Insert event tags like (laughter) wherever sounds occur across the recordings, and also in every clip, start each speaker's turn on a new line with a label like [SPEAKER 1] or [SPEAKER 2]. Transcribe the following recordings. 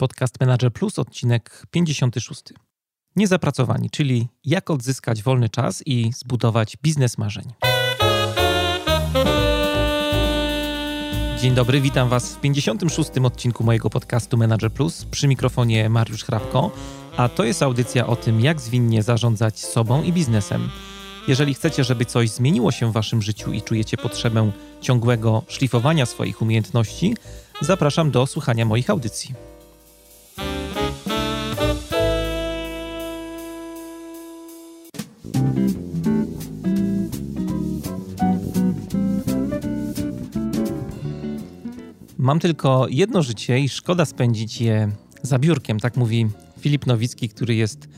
[SPEAKER 1] Podcast Manager Plus, odcinek 56. Niezapracowani, czyli jak odzyskać wolny czas i zbudować biznes marzeń. Dzień dobry, witam Was w 56. odcinku mojego podcastu Manager Plus przy mikrofonie Mariusz Hrabko, a to jest audycja o tym, jak zwinnie zarządzać sobą i biznesem. Jeżeli chcecie, żeby coś zmieniło się w Waszym życiu i czujecie potrzebę ciągłego szlifowania swoich umiejętności, zapraszam do słuchania moich audycji. Mam tylko jedno życie i szkoda spędzić je za biurkiem, tak mówi Filip Nowicki, który jest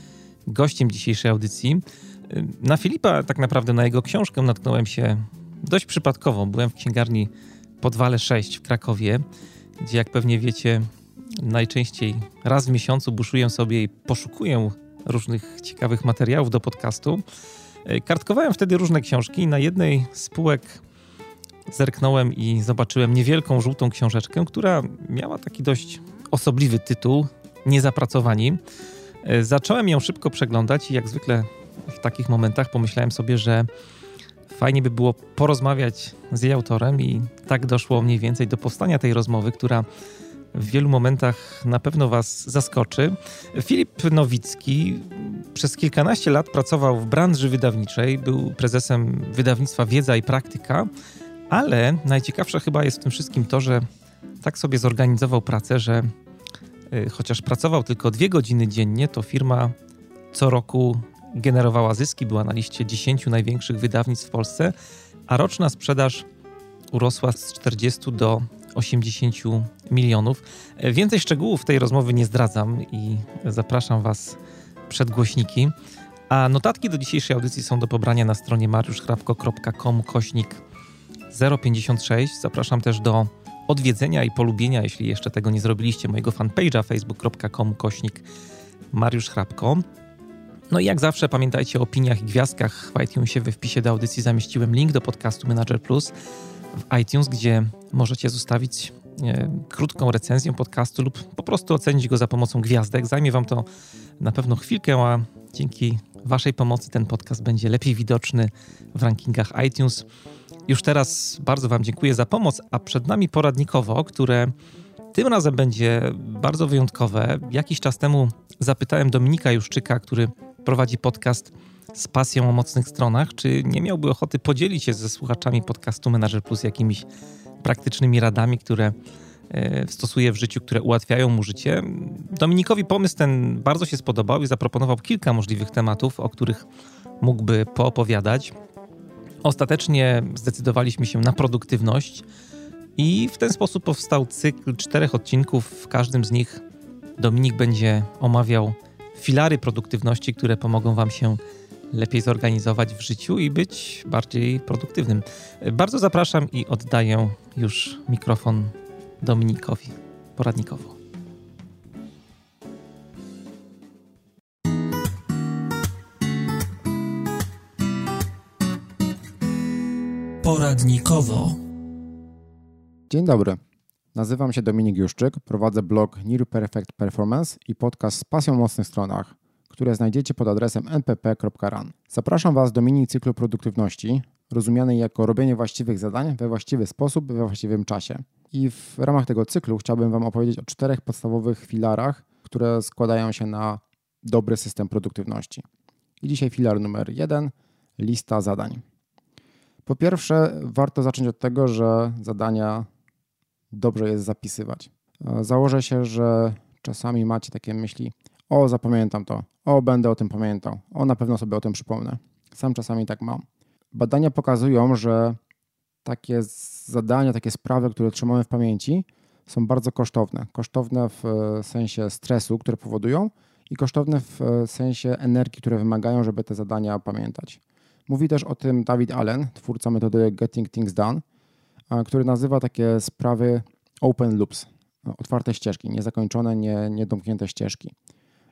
[SPEAKER 1] gościem dzisiejszej audycji. Na Filipa, tak naprawdę na jego książkę natknąłem się dość przypadkowo. Byłem w księgarni Podwale 6 w Krakowie, gdzie jak pewnie wiecie, najczęściej raz w miesiącu buszuję sobie i poszukuję różnych ciekawych materiałów do podcastu. Kartkowałem wtedy różne książki i na jednej z półek zerknąłem i zobaczyłem niewielką żółtą książeczkę, która miała taki dość osobliwy tytuł Niezapracowani. Zacząłem ją szybko przeglądać i jak zwykle w takich momentach pomyślałem sobie, że fajnie by było porozmawiać z jej autorem i tak doszło mniej więcej do powstania tej rozmowy, która w wielu momentach na pewno Was zaskoczy. Filip Nowicki przez kilkanaście lat pracował w branży wydawniczej, był prezesem wydawnictwa Wiedza i Praktyka, ale najciekawsze chyba jest w tym wszystkim to, że tak sobie zorganizował pracę, że y, chociaż pracował tylko dwie godziny dziennie, to firma co roku generowała zyski, była na liście 10 największych wydawnictw w Polsce, a roczna sprzedaż urosła z 40 do 80 milionów. Więcej szczegółów tej rozmowy nie zdradzam i zapraszam Was przed głośniki. A notatki do dzisiejszej audycji są do pobrania na stronie mariuszchrapko.com kośnik 056. Zapraszam też do odwiedzenia i polubienia, jeśli jeszcze tego nie zrobiliście, mojego fanpage'a facebook.com kośnik Mariusz Hrabko. No i jak zawsze pamiętajcie o opiniach i gwiazdkach w iTunesie. We wpisie do audycji zamieściłem link do podcastu Manager Plus w iTunes, gdzie możecie zostawić e, krótką recenzję podcastu lub po prostu ocenić go za pomocą gwiazdek. Zajmie Wam to na pewno chwilkę, a dzięki Waszej pomocy ten podcast będzie lepiej widoczny w rankingach iTunes. Już teraz bardzo Wam dziękuję za pomoc, a przed nami poradnikowo, które tym razem będzie bardzo wyjątkowe. Jakiś czas temu zapytałem Dominika Juszczyka, który prowadzi podcast z pasją o mocnych stronach, czy nie miałby ochoty podzielić się ze słuchaczami podcastu Manager Plus jakimiś praktycznymi radami, które e, stosuje w życiu, które ułatwiają mu życie. Dominikowi pomysł ten bardzo się spodobał i zaproponował kilka możliwych tematów, o których mógłby poopowiadać. Ostatecznie zdecydowaliśmy się na produktywność i w ten sposób powstał cykl czterech odcinków. W każdym z nich Dominik będzie omawiał filary produktywności, które pomogą Wam się lepiej zorganizować w życiu i być bardziej produktywnym. Bardzo zapraszam i oddaję już mikrofon Dominikowi poradnikowo.
[SPEAKER 2] Poradnikowo.
[SPEAKER 3] Dzień dobry. Nazywam się Dominik Juszczyk, prowadzę blog Near Perfect Performance i podcast z pasją mocnych stronach, które znajdziecie pod adresem npp.run. Zapraszam Was do mini cyklu produktywności, rozumianej jako robienie właściwych zadań we właściwy sposób we właściwym czasie. I w ramach tego cyklu chciałbym Wam opowiedzieć o czterech podstawowych filarach, które składają się na dobry system produktywności. I dzisiaj filar numer jeden lista zadań. Po pierwsze, warto zacząć od tego, że zadania dobrze jest zapisywać. Założę się, że czasami macie takie myśli: O, zapamiętam to, o, będę o tym pamiętał, o, na pewno sobie o tym przypomnę. Sam czasami tak mam. Badania pokazują, że takie zadania, takie sprawy, które trzymamy w pamięci, są bardzo kosztowne. Kosztowne w e, sensie stresu, które powodują, i kosztowne w e, sensie energii, które wymagają, żeby te zadania pamiętać. Mówi też o tym David Allen, twórca metody Getting Things Done, który nazywa takie sprawy open loops, otwarte ścieżki, niezakończone, nie, niedomknięte ścieżki.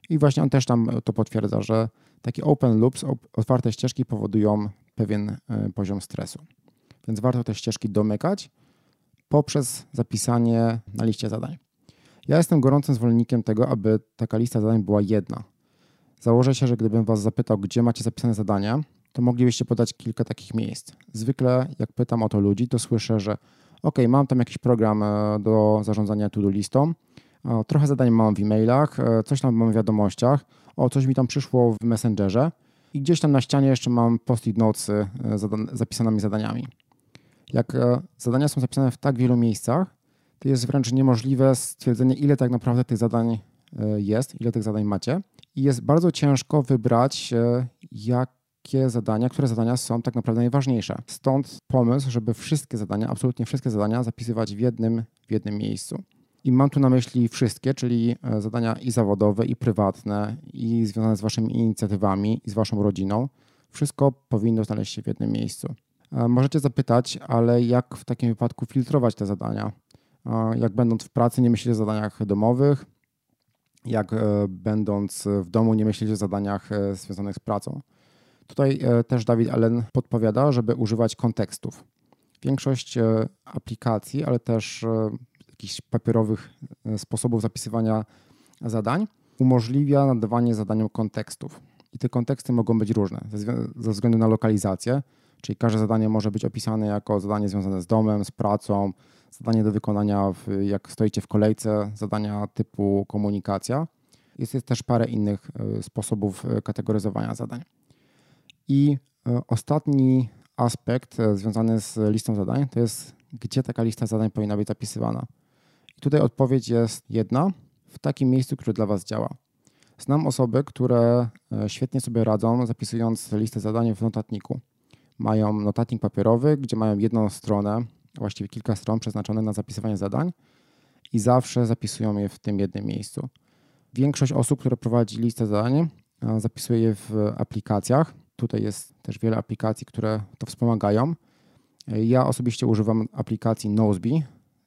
[SPEAKER 3] I właśnie on też tam to potwierdza, że takie open loops, otwarte ścieżki powodują pewien e, poziom stresu. Więc warto te ścieżki domykać poprzez zapisanie na liście zadań. Ja jestem gorącym zwolennikiem tego, aby taka lista zadań była jedna. Założę się, że gdybym Was zapytał, gdzie macie zapisane zadania, to moglibyście podać kilka takich miejsc. Zwykle, jak pytam o to ludzi, to słyszę, że OK, mam tam jakiś program e, do zarządzania to-do listą, trochę zadań mam w e-mailach, e, coś tam mam w wiadomościach, o coś mi tam przyszło w Messengerze i gdzieś tam na ścianie jeszcze mam post-it notes e, zapisanymi zadaniami. Jak zadania są zapisane w tak wielu miejscach, to jest wręcz niemożliwe stwierdzenie, ile tak naprawdę tych zadań jest, ile tych zadań macie. I jest bardzo ciężko wybrać, jak zadania, które zadania są tak naprawdę najważniejsze. Stąd pomysł, żeby wszystkie zadania, absolutnie wszystkie zadania zapisywać w jednym, w jednym miejscu. I mam tu na myśli wszystkie, czyli e, zadania i zawodowe, i prywatne, i związane z waszymi inicjatywami, i z waszą rodziną. Wszystko powinno znaleźć się w jednym miejscu. E, możecie zapytać, ale jak w takim wypadku filtrować te zadania? E, jak będąc w pracy nie myślicie o zadaniach domowych, jak będąc w domu nie myślicie o zadaniach związanych z pracą. Tutaj e, też Dawid Allen podpowiada, żeby używać kontekstów. Większość e, aplikacji, ale też e, jakichś papierowych sposobów zapisywania zadań umożliwia nadawanie zadaniom kontekstów. I te konteksty mogą być różne ze względu na lokalizację, czyli każde zadanie może być opisane jako zadanie związane z domem, z pracą, zadanie do wykonania, w, jak stoicie w kolejce, zadania typu komunikacja. Jest, jest też parę innych sposobów kategoryzowania zadań. I e, ostatni aspekt e, związany z listą zadań to jest, gdzie taka lista zadań powinna być zapisywana. I tutaj odpowiedź jest jedna, w takim miejscu, które dla Was działa. Znam osoby, które e, świetnie sobie radzą zapisując listę zadań w notatniku. Mają notatnik papierowy, gdzie mają jedną stronę, właściwie kilka stron przeznaczone na zapisywanie zadań i zawsze zapisują je w tym jednym miejscu. Większość osób, które prowadzi listę zadań, zapisuje je w aplikacjach, Tutaj jest też wiele aplikacji, które to wspomagają. Ja osobiście używam aplikacji Nozbe.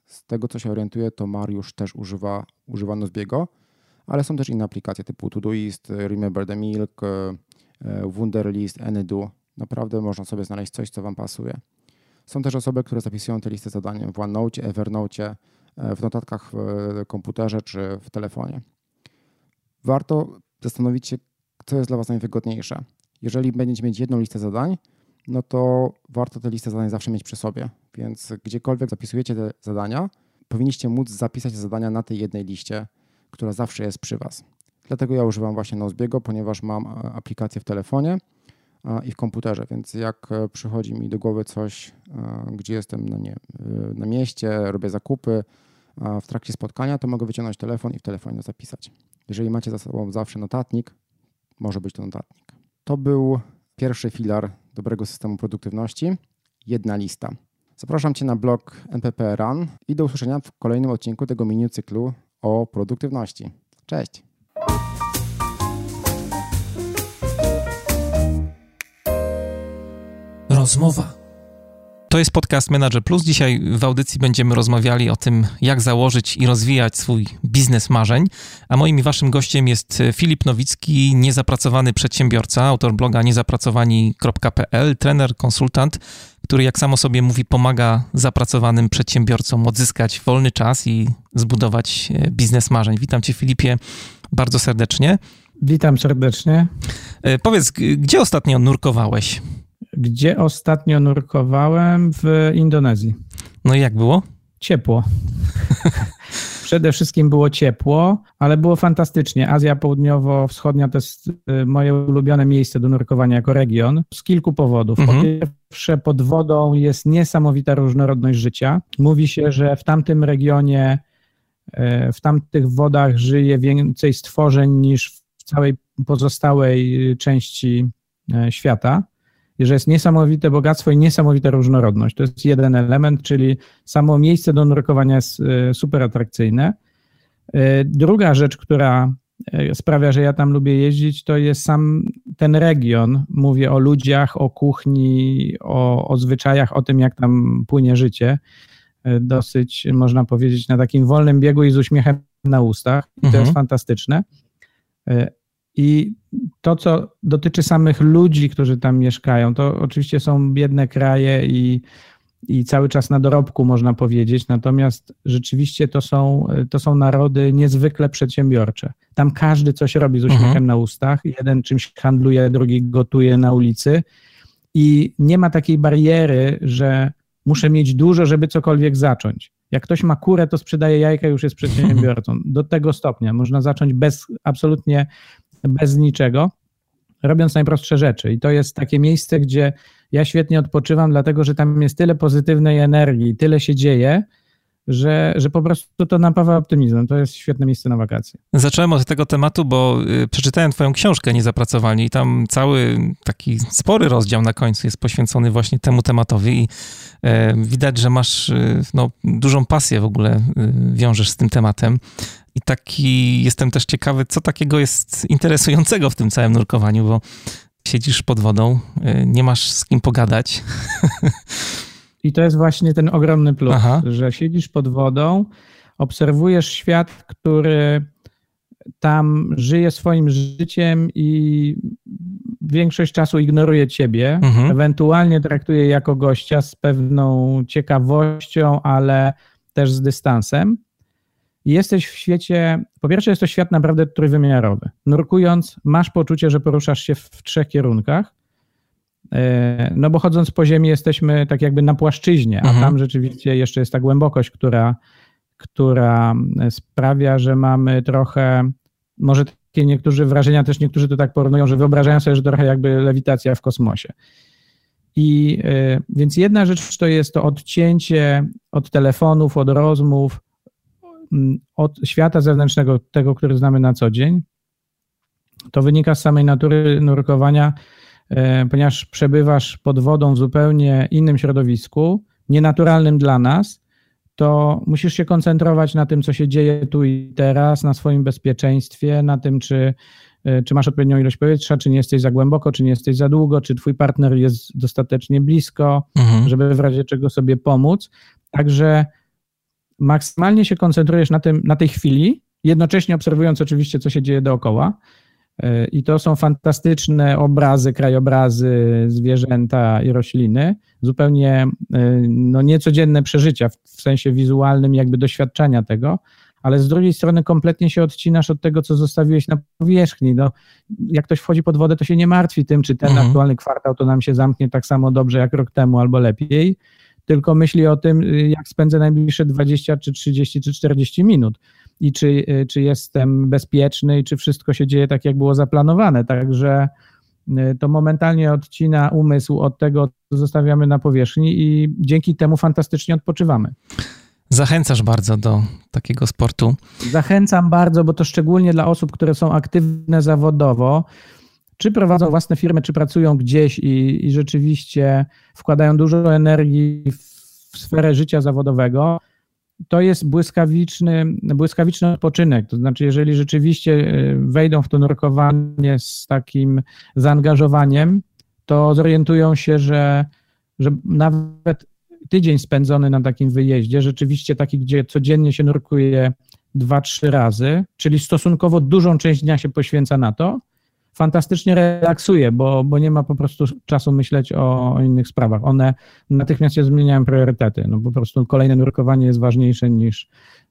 [SPEAKER 3] Z tego co się orientuję, to Mariusz też używa, używa Nozbiego, ale są też inne aplikacje typu Todoist, Remember the Milk, e, Wunderlist, Anydo. Naprawdę można sobie znaleźć coś, co Wam pasuje. Są też osoby, które zapisują te listy zadań w OneNote, Evernote, e, w notatkach w e, komputerze czy w telefonie. Warto zastanowić się, co jest dla Was najwygodniejsze. Jeżeli będziecie mieć jedną listę zadań, no to warto tę listę zadań zawsze mieć przy sobie. Więc gdziekolwiek zapisujecie te zadania, powinniście móc zapisać zadania na tej jednej liście, która zawsze jest przy Was. Dlatego ja używam właśnie Nozbiego, ponieważ mam e, aplikację w telefonie i w komputerze, więc jak e, przychodzi mi do głowy coś, e, gdzie jestem no nie, na mieście, robię zakupy, w trakcie spotkania, to mogę wyciągnąć telefon i w telefonie zapisać. Jeżeli macie za sobą zawsze notatnik, może być to notatnik. To był pierwszy filar dobrego systemu produktywności jedna lista. Zapraszam Cię na blog NPP Run i do usłyszenia w kolejnym odcinku tego mini cyklu o produktywności. Cześć!
[SPEAKER 1] Rozmowa to jest podcast Manager Plus. Dzisiaj w audycji będziemy rozmawiali o tym, jak założyć i rozwijać swój biznes marzeń. A moim i waszym gościem jest Filip Nowicki, niezapracowany przedsiębiorca, autor bloga niezapracowani.pl, trener, konsultant, który jak samo sobie mówi, pomaga zapracowanym przedsiębiorcom odzyskać wolny czas i zbudować e, biznes marzeń. Witam cię Filipie bardzo serdecznie.
[SPEAKER 2] Witam serdecznie.
[SPEAKER 1] E, powiedz, gdzie ostatnio nurkowałeś?
[SPEAKER 2] Gdzie ostatnio nurkowałem? W Indonezji.
[SPEAKER 1] No i jak było?
[SPEAKER 2] Ciepło. (laughs) Przede wszystkim było ciepło, ale było fantastycznie. Azja Południowo-Wschodnia to jest y, moje ulubione miejsce do nurkowania jako region z kilku powodów. Po mhm. pierwsze, pod wodą jest niesamowita różnorodność życia. Mówi się, że w tamtym regionie, y, w tamtych wodach żyje więcej stworzeń niż w całej pozostałej y, części świata że jest niesamowite bogactwo i niesamowita różnorodność. To jest jeden element, czyli samo miejsce do nurkowania jest e, super atrakcyjne. E, druga rzecz, która e, sprawia, że ja tam lubię jeździć, to jest sam ten region. Mówię o ludziach, o kuchni, o, o zwyczajach, o tym, jak tam płynie życie. Dosyć, można powiedzieć, na takim wolnym biegu i z uśmiechem na ustach. I mhm. to jest mhm. fantastyczne. I to, co dotyczy samych ludzi, którzy tam mieszkają, to oczywiście są biedne kraje i i cały czas na dorobku, można powiedzieć. Natomiast rzeczywiście to są, to są narody niezwykle przedsiębiorcze. Tam każdy coś robi z uśmiechem mhm. na ustach. Jeden czymś handluje, drugi gotuje na ulicy. I nie ma takiej bariery, że muszę mieć dużo, żeby cokolwiek zacząć. Jak ktoś ma kurę, to sprzedaje jajka, już jest przedsiębiorcą. Do tego stopnia można zacząć bez absolutnie bez niczego, robiąc najprostsze rzeczy. I to jest takie miejsce, gdzie ja świetnie odpoczywam, dlatego że tam jest tyle pozytywnej energii, tyle się dzieje, że, że po prostu to napawa optymizmem. To jest świetne miejsce na wakacje.
[SPEAKER 1] Zacząłem od tego tematu, bo y, przeczytałem Twoją książkę Niezapracowani i tam cały taki spory rozdział na końcu jest poświęcony właśnie temu tematowi i e, widać, że masz y, no, dużą pasję w ogóle y, wiążesz z tym tematem. I taki jestem też ciekawy, co takiego jest interesującego w tym całym nurkowaniu, bo siedzisz pod wodą, nie masz z kim pogadać.
[SPEAKER 2] I to jest właśnie ten ogromny plus, Aha. że siedzisz pod wodą, obserwujesz świat, który tam żyje swoim życiem i większość czasu ignoruje ciebie, mhm. ewentualnie traktuje jako gościa z pewną ciekawością, ale też z dystansem. Jesteś w świecie, po pierwsze jest to świat naprawdę trójwymiarowy. Nurkując, masz poczucie, że poruszasz się w trzech kierunkach. E, no bo chodząc po ziemi jesteśmy tak jakby na płaszczyźnie, a mhm. tam rzeczywiście jeszcze jest ta głębokość, która, która sprawia, że mamy trochę, może takie niektórzy wrażenia, też niektórzy to tak porównują, że wyobrażają sobie, że trochę jakby lewitacja w kosmosie. I e, więc jedna rzecz to jest to odcięcie od telefonów, od rozmów, od świata zewnętrznego, tego, który znamy na co dzień. To wynika z samej natury nurkowania, E, ponieważ przebywasz pod wodą w zupełnie innym środowisku, nienaturalnym dla nas, to musisz się koncentrować na tym, co się dzieje tu i teraz, na swoim bezpieczeństwie, na tym, czy, e, czy masz odpowiednią ilość powietrza, czy nie jesteś za głęboko, czy nie jesteś za długo, czy twój partner jest dostatecznie blisko, mhm. żeby w razie czego sobie pomóc. Także maksymalnie się koncentrujesz na, tym, na tej chwili, jednocześnie obserwując oczywiście, co się dzieje dookoła. I to są fantastyczne obrazy, krajobrazy, zwierzęta i rośliny, zupełnie no, niecodzienne przeżycia w sensie wizualnym, jakby doświadczania tego, ale z drugiej strony kompletnie się odcinasz od tego, co zostawiłeś na powierzchni. No, jak ktoś wchodzi pod wodę, to się nie martwi tym, czy ten mhm. aktualny kwartał to nam się zamknie tak samo dobrze jak rok temu albo lepiej, tylko myśli o tym, jak spędzę najbliższe 20 czy 30 czy 40 minut i czy, y, czy jestem bezpieczny i czy wszystko się dzieje tak, jak było zaplanowane. Także y, to momentalnie odcina umysł od tego, co zostawiamy na powierzchni i dzięki temu fantastycznie odpoczywamy.
[SPEAKER 1] Zachęcasz bardzo do takiego sportu.
[SPEAKER 2] Zachęcam bardzo, bo to szczególnie dla osób, które są aktywne zawodowo, czy prowadzą własne firmy, czy pracują gdzieś i, i rzeczywiście wkładają dużo energii w sferę życia zawodowego to jest błyskawiczny, błyskawiczny odpoczynek. To znaczy, jeżeli rzeczywiście e, wejdą w to nurkowanie z takim zaangażowaniem, to zorientują się, że, że nawet tydzień spędzony na takim wyjeździe, rzeczywiście taki, gdzie codziennie się nurkuje dwa, trzy razy, czyli stosunkowo dużą część dnia się poświęca na to, fantastycznie relaksuje, bo, bo nie ma po prostu czasu myśleć o, o, innych sprawach. One natychmiast się zmieniają priorytety. No po prostu kolejne nurkowanie jest ważniejsze niż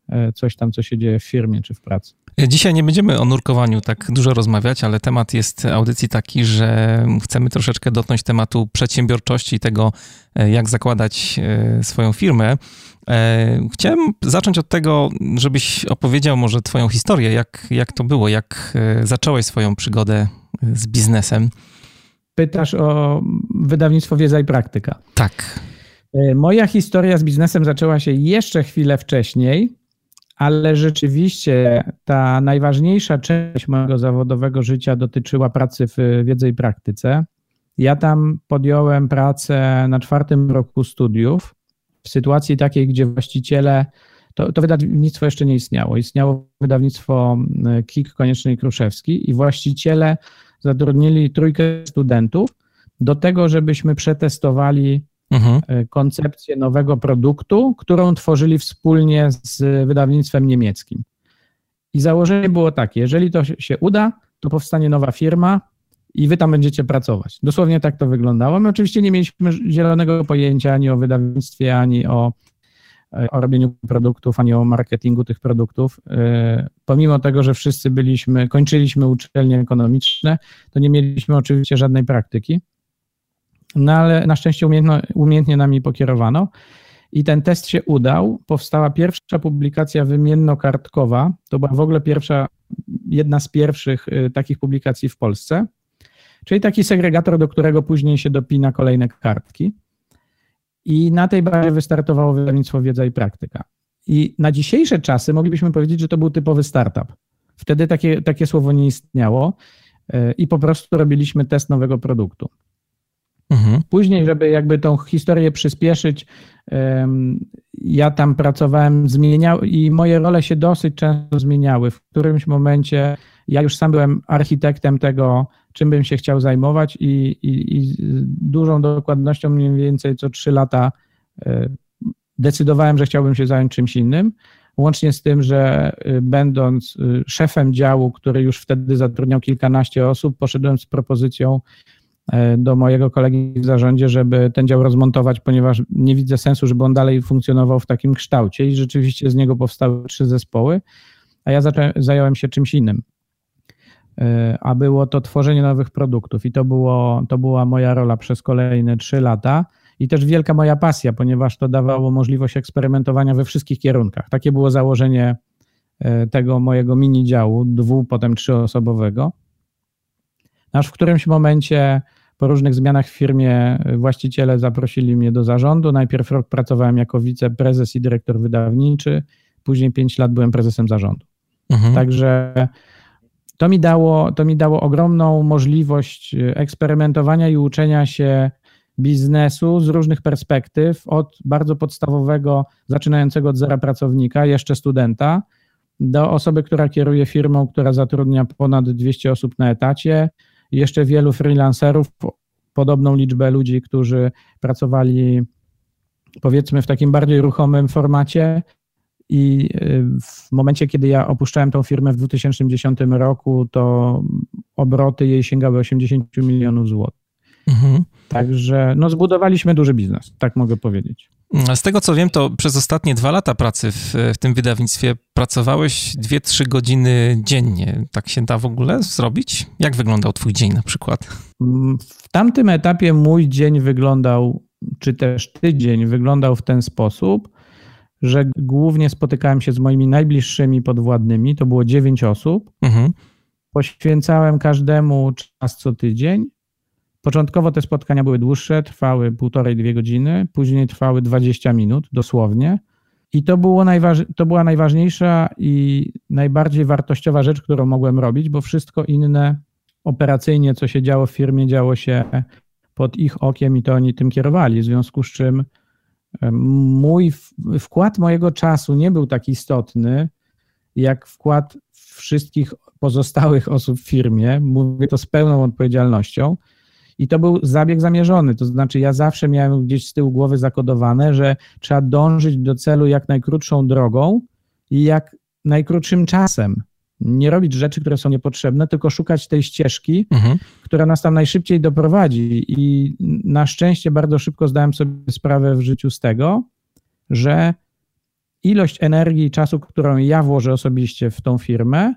[SPEAKER 2] e, coś tam, co się dzieje w firmie czy w pracy.
[SPEAKER 1] Dzisiaj nie będziemy o nurkowaniu tak dużo rozmawiać, ale temat jest audycji taki, że chcemy troszeczkę dotknąć tematu przedsiębiorczości i tego, e, jak zakładać e, swoją firmę. Chciałem zacząć od tego, żebyś opowiedział może Twoją historię, jak, jak to było, jak zacząłeś swoją przygodę z biznesem.
[SPEAKER 2] Pytasz o wydawnictwo Wiedza i Praktyka.
[SPEAKER 1] Tak.
[SPEAKER 2] Moja historia z biznesem zaczęła się jeszcze chwilę wcześniej ale rzeczywiście ta najważniejsza część mojego zawodowego życia dotyczyła pracy w wiedzy i praktyce. Ja tam podjąłem pracę na czwartym roku studiów w sytuacji takiej, gdzie właściciele, to, to wydawnictwo jeszcze nie istniało, istniało wydawnictwo e, KIK Konieczny i Kruszewski i właściciele zatrudnili trójkę studentów do tego, żebyśmy przetestowali mhm. E, koncepcję nowego produktu, którą tworzyli wspólnie z wydawnictwem niemieckim. I założenie było takie: jeżeli to się uda, to powstanie nowa firma i wy tam będziecie pracować. Dosłownie tak to wyglądało. My oczywiście nie mieliśmy zielonego pojęcia ani o wydawnictwie, ani o, o robieniu produktów, ani o marketingu tych produktów. E, pomimo tego, że wszyscy byliśmy, kończyliśmy uczelnie ekonomiczne, to nie mieliśmy oczywiście żadnej praktyki. No ale na szczęście umiejętno, umiejętnie nami pokierowano i ten test się udał. Powstała pierwsza publikacja wymienno-kartkowa. To była w ogóle pierwsza, jedna z pierwszych y, takich publikacji w Polsce. Czyli taki segregator, do którego później się dopina kolejne kartki. I na tej bazie wystartowało wydawnictwo Wiedza i Praktyka. I na dzisiejsze czasy moglibyśmy powiedzieć, że to był typowy startup. Wtedy takie, takie słowo nie istniało y, i po prostu robiliśmy test nowego produktu. Mhm. Później, żeby jakby tą historię przyspieszyć, ja tam pracowałem, zmieniał i moje role się dosyć często zmieniały. W którymś momencie ja już sam byłem architektem tego, czym bym się chciał zajmować i, i, i z dużą dokładnością mniej więcej co trzy lata e, decydowałem, że chciałbym się zająć czymś innym. Łącznie z tym, że e, będąc e, szefem działu, który już wtedy zatrudniał kilkanaście osób, poszedłem z propozycją do mojego kolegi w zarządzie, żeby ten dział rozmontować, ponieważ nie widzę sensu, żeby on dalej funkcjonował w takim kształcie i rzeczywiście z niego powstały trzy zespoły, a ja zacząłem, zająłem się czymś innym. E, a było to tworzenie nowych produktów i to, było, to była moja rola przez kolejne trzy lata i też wielka moja pasja, ponieważ to dawało możliwość eksperymentowania we wszystkich kierunkach. Takie było założenie e, tego mojego mini działu, dwu, potem trzyosobowego. Aż w którymś momencie po różnych zmianach w firmie właściciele zaprosili mnie do zarządu. Najpierw rok pracowałem jako wiceprezes i dyrektor wydawniczy, później pięć lat byłem prezesem zarządu. Mhm. Także to mi, dało, to mi dało ogromną możliwość eksperymentowania i uczenia się biznesu z różnych perspektyw, od bardzo podstawowego, zaczynającego od zera pracownika, jeszcze studenta, do osoby, która kieruje firmą, która zatrudnia ponad 200 osób na etacie, jeszcze wielu freelancerów, podobną liczbę ludzi, którzy pracowali powiedzmy w takim bardziej ruchomym formacie. I y, w momencie, kiedy ja opuszczałem tą firmę w 2010 roku, to obroty jej sięgały 80 milionów złotych. Mhm. Także no, zbudowaliśmy duży biznes, tak mogę powiedzieć.
[SPEAKER 1] Z tego co wiem, to przez ostatnie dwa lata pracy w, w tym wydawnictwie pracowałeś 2-3 godziny dziennie. Tak się da w ogóle zrobić? Jak wyglądał Twój dzień na przykład?
[SPEAKER 2] W tamtym etapie mój dzień wyglądał, czy też tydzień wyglądał w ten sposób, że głównie spotykałem się z moimi najbliższymi podwładnymi, to było 9 osób. Mhm. Poświęcałem każdemu czas co tydzień Początkowo te spotkania były dłuższe, trwały półtorej, dwie godziny, później trwały 20 minut dosłownie. I to, było najważ... to była najważniejsza i najbardziej wartościowa rzecz, którą mogłem robić, bo wszystko inne operacyjnie, co się działo w firmie, działo się pod ich okiem i to oni tym kierowali. W związku z czym mój wkład mojego czasu nie był tak istotny, jak wkład wszystkich pozostałych osób w firmie. Mówię to z pełną odpowiedzialnością. I to był zabieg zamierzony, to znaczy ja zawsze miałem gdzieś z tyłu głowy zakodowane, że trzeba dążyć do celu jak najkrótszą drogą i jak najkrótszym czasem. Nie robić rzeczy, które są niepotrzebne, tylko szukać tej ścieżki, mhm. która nas tam najszybciej doprowadzi. I na szczęście bardzo szybko zdałem sobie sprawę w życiu z tego, że ilość energii i czasu, którą ja włożę osobiście w tą firmę,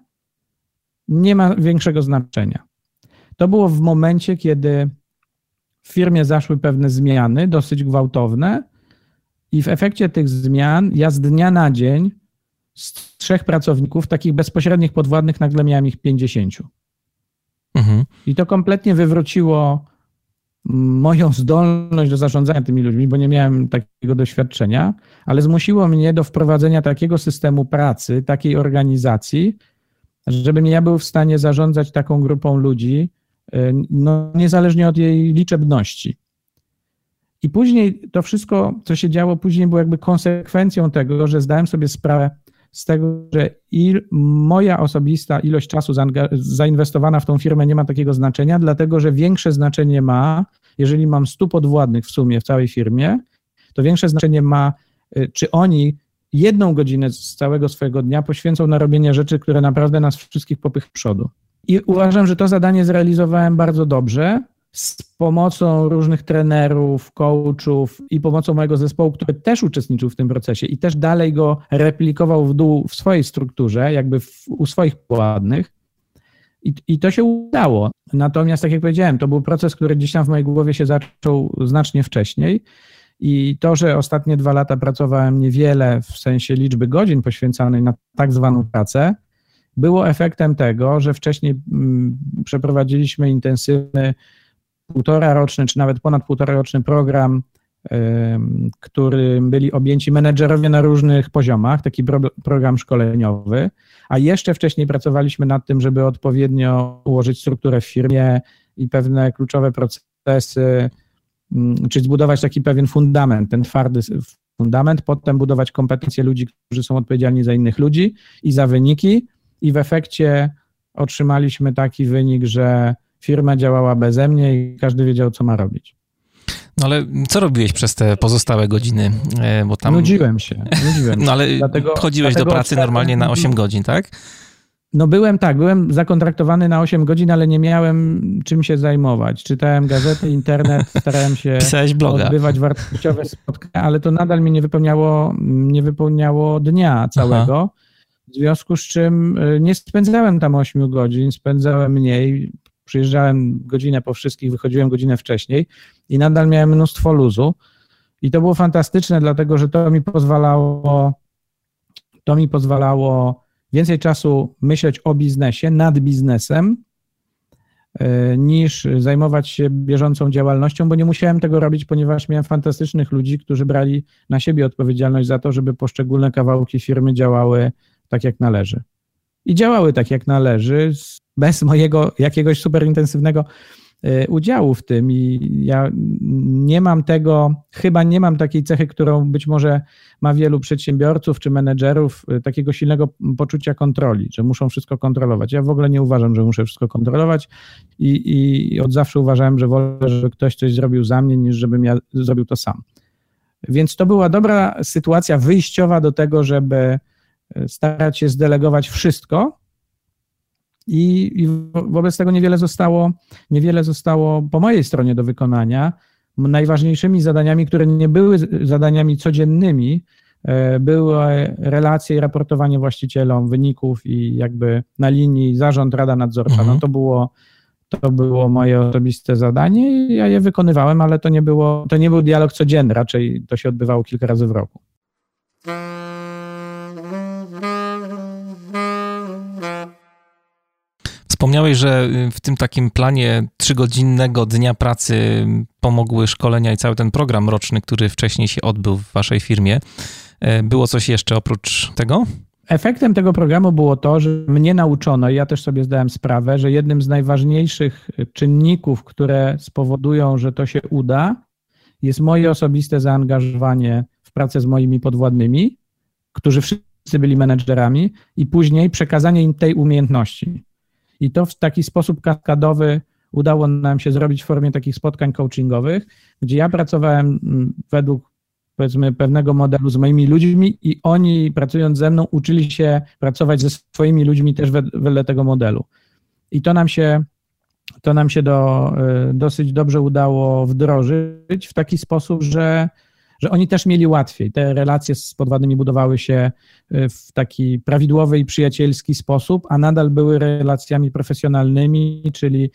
[SPEAKER 2] nie ma większego znaczenia. To było w momencie, kiedy w firmie zaszły pewne zmiany, dosyć gwałtowne, i w efekcie tych zmian ja z dnia na dzień z trzech pracowników, takich bezpośrednich podwładnych, nagle miałem ich 50. Mhm. I to kompletnie wywróciło moją zdolność do zarządzania tymi ludźmi, bo nie miałem takiego doświadczenia, ale zmusiło mnie do wprowadzenia takiego systemu pracy, takiej organizacji, żebym ja był w stanie zarządzać taką grupą ludzi, no, niezależnie od jej liczebności. I później to wszystko, co się działo później, było jakby konsekwencją tego, że zdałem sobie sprawę z tego, że il, moja osobista ilość czasu zainwestowana w tą firmę nie ma takiego znaczenia, dlatego że większe znaczenie ma, jeżeli mam 100 podwładnych w sumie w całej firmie, to większe znaczenie ma, y, czy oni jedną godzinę z całego swojego dnia poświęcą na robienie rzeczy, które naprawdę nas wszystkich popych przodu. I uważam, że to zadanie zrealizowałem bardzo dobrze z pomocą różnych trenerów, coachów i pomocą mojego zespołu, który też uczestniczył w tym procesie i też dalej go replikował w dół w swojej strukturze, jakby w, u swoich płatnych. I, I to się udało. Natomiast, tak jak powiedziałem, to był proces, który gdzieś tam w mojej głowie się zaczął znacznie wcześniej. I to, że ostatnie dwa lata pracowałem niewiele w sensie liczby godzin poświęcanej na tak zwaną pracę, było efektem tego, że wcześniej mm, przeprowadziliśmy intensywny półtora roczny, czy nawet ponad półtora roczny program, którym byli objęci menedżerowie na różnych poziomach, taki program szkoleniowy, a jeszcze wcześniej pracowaliśmy nad tym, żeby odpowiednio ułożyć strukturę w firmie i pewne kluczowe procesy, czy zbudować taki pewien fundament, ten twardy fundament, potem budować kompetencje ludzi, którzy są odpowiedzialni za innych ludzi i za wyniki, i w efekcie otrzymaliśmy taki wynik, że firma działała beze mnie i każdy wiedział, co ma robić.
[SPEAKER 1] No ale co robiłeś przez te pozostałe godziny?
[SPEAKER 2] E, bo tam... Nudziłem się. Nudziłem (laughs)
[SPEAKER 1] no ale dlatego, chodziłeś dlatego do pracy normalnie na 8 godzin, tak?
[SPEAKER 2] No byłem tak, byłem zakontraktowany na 8 godzin, ale nie miałem czym się zajmować. Czytałem gazety, internet, (laughs) starałem się
[SPEAKER 1] bloga.
[SPEAKER 2] odbywać wartościowe spotkania, ale to nadal mnie nie wypełniało, nie wypełniało dnia całego. Aha. W związku z czym e, nie spędzałem tam 8 godzin, spędzałem mniej przyjeżdżałem godzinę po wszystkich, wychodziłem godzinę wcześniej i nadal miałem mnóstwo luzu. I to było fantastyczne, dlatego że to mi pozwalało, to mi pozwalało więcej czasu myśleć o biznesie, nad biznesem, e, niż zajmować się bieżącą działalnością, bo nie musiałem tego robić, ponieważ miałem fantastycznych ludzi, którzy brali na siebie odpowiedzialność za to, żeby poszczególne kawałki firmy działały tak, jak należy. I działały tak, jak należy, bez mojego jakiegoś super intensywnego e, udziału w tym i ja nie mam tego, chyba nie mam takiej cechy, którą być może ma wielu przedsiębiorców czy menedżerów, e, takiego silnego poczucia kontroli, że muszą wszystko kontrolować. Ja w ogóle nie uważam, że muszę wszystko kontrolować i, i od zawsze uważałem, że wolę, żeby ktoś coś zrobił za mnie, niż żebym ja zrobił to sam. Więc to była dobra sytuacja wyjściowa do tego, żeby starać się zdelegować wszystko, i, i wobec tego niewiele zostało, niewiele zostało po mojej stronie do wykonania. Najważniejszymi zadaniami, które nie były zadaniami codziennymi, e, były relacje i raportowanie właścicielom wyników i jakby na linii zarząd, rada nadzorcza. No mhm. No to było, to było moje osobiste zadanie i ja je wykonywałem, ale to nie, było, to nie był dialog codzienny, raczej to się odbywało kilka razy w roku.
[SPEAKER 1] Wspomniałeś, że y, w tym takim planie trzygodzinnego dnia pracy pomogły szkolenia i cały ten program roczny, który wcześniej się odbył w waszej firmie. E, było coś jeszcze oprócz tego?
[SPEAKER 2] Efektem tego programu było to, że mnie nauczono, i ja też sobie zdałem sprawę, że jednym z najważniejszych czynników, które spowodują, że to się uda, jest moje osobiste zaangażowanie w pracę z moimi podwładnymi, którzy wszyscy byli menedżerami, i później przekazanie im tej umiejętności. I to w taki sposób kaskadowy udało nam się zrobić w formie takich spotkań coachingowych, gdzie ja pracowałem mm, według powiedzmy pewnego modelu z moimi ludźmi i oni pracując ze mną uczyli się pracować ze swoimi ludźmi też wedle tego modelu. I to nam się, to nam się do, y, dosyć dobrze udało wdrożyć w taki sposób, że że oni też mieli łatwiej. Te relacje z podwładnymi budowały się y, w taki prawidłowy i przyjacielski sposób, a nadal były relacjami profesjonalnymi, czyli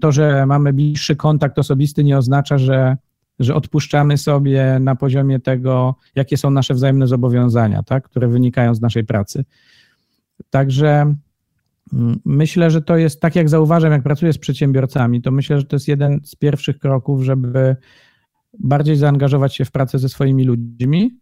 [SPEAKER 2] to, że mamy bliższy kontakt osobisty, nie oznacza, że, że odpuszczamy sobie na poziomie tego, jakie są nasze wzajemne zobowiązania, tak, które wynikają z naszej pracy. Także mm, myślę, że to jest tak, jak zauważam, jak pracuję z przedsiębiorcami, to myślę, że to jest jeden z pierwszych kroków, żeby bardziej zaangażować się w pracę ze swoimi ludźmi,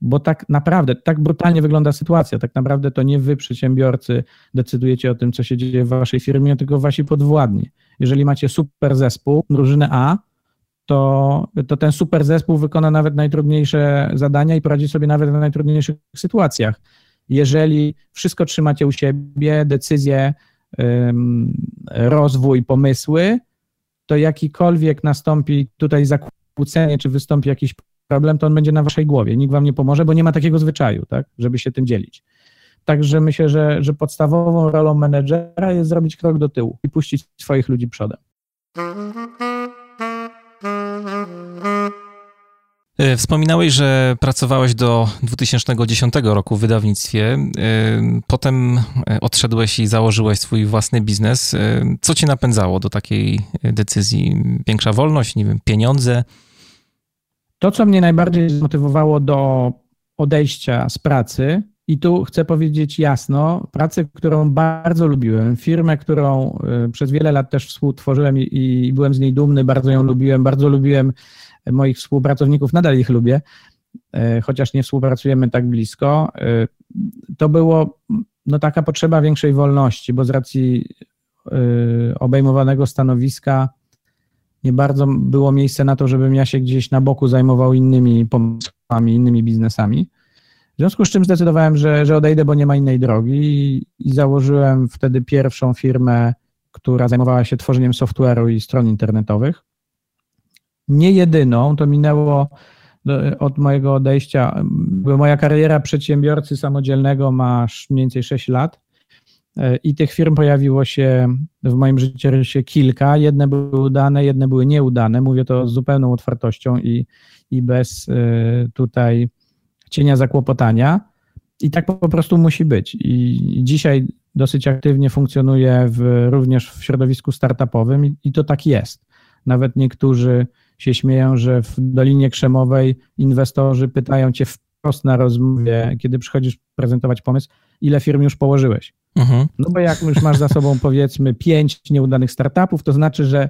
[SPEAKER 2] bo tak naprawdę, tak brutalnie wygląda sytuacja. Tak naprawdę to nie wy, przedsiębiorcy, decydujecie o tym, co się dzieje w waszej firmie, tylko wasi podwładni. Jeżeli macie super zespół, drużynę A, to, to ten super zespół wykona nawet najtrudniejsze zadania i poradzi sobie nawet w najtrudniejszych sytuacjach. Jeżeli wszystko trzymacie u siebie, decyzje, rozwój, pomysły, to jakikolwiek nastąpi tutaj zakład zakłócenie, czy wystąpi jakiś problem, to on będzie na waszej głowie. Nikt wam nie pomoże, bo nie ma takiego zwyczaju, tak, żeby się tym dzielić. Także myślę, że, że podstawową rolą menedżera jest zrobić krok do tyłu i puścić swoich ludzi przodem.
[SPEAKER 1] Wspominałeś, że pracowałeś do 2010 roku w wydawnictwie. E, potem e, odszedłeś i założyłeś swój własny biznes. Co cię napędzało do takiej decyzji? Większa wolność, nie wiem, pieniądze?
[SPEAKER 2] To, co mnie najbardziej zmotywowało do odejścia z pracy, i tu chcę powiedzieć jasno, pracę, którą bardzo lubiłem, firmę, którą przez wiele lat też współtworzyłem i, byłem z niej dumny, bardzo ją lubiłem, bardzo lubiłem moich współpracowników, nadal ich lubię, e, chociaż nie współpracujemy tak blisko. E, to było no, taka potrzeba większej wolności, bo z racji e, obejmowanego stanowiska nie bardzo było miejsce na to, żebym ja się gdzieś na boku zajmował innymi pomysłami, innymi biznesami. W związku z czym zdecydowałem, że, że odejdę, bo nie ma innej drogi i, i założyłem wtedy pierwszą firmę, która zajmowała się tworzeniem software'u i stron internetowych nie jedyną, to minęło od mojego odejścia. Moja kariera przedsiębiorcy samodzielnego ma mniej więcej 6 lat e, i tych firm pojawiło się w moim życiorysie kilka. Jedne były udane, jedne były nieudane. Mówię to z zupełną otwartością i, i bez e, tutaj cienia zakłopotania. I tak po prostu musi być. I dzisiaj dosyć aktywnie funkcjonuję w, również w środowisku startupowym i, i to tak jest. Nawet niektórzy się śmieją, że w Dolinie Krzemowej inwestorzy pytają cię wprost na rozmowie, kiedy przychodzisz prezentować pomysł, ile firm już położyłeś. Mhm. No bo jak już masz za sobą (laughs) powiedzmy pięć nieudanych startupów, to znaczy, że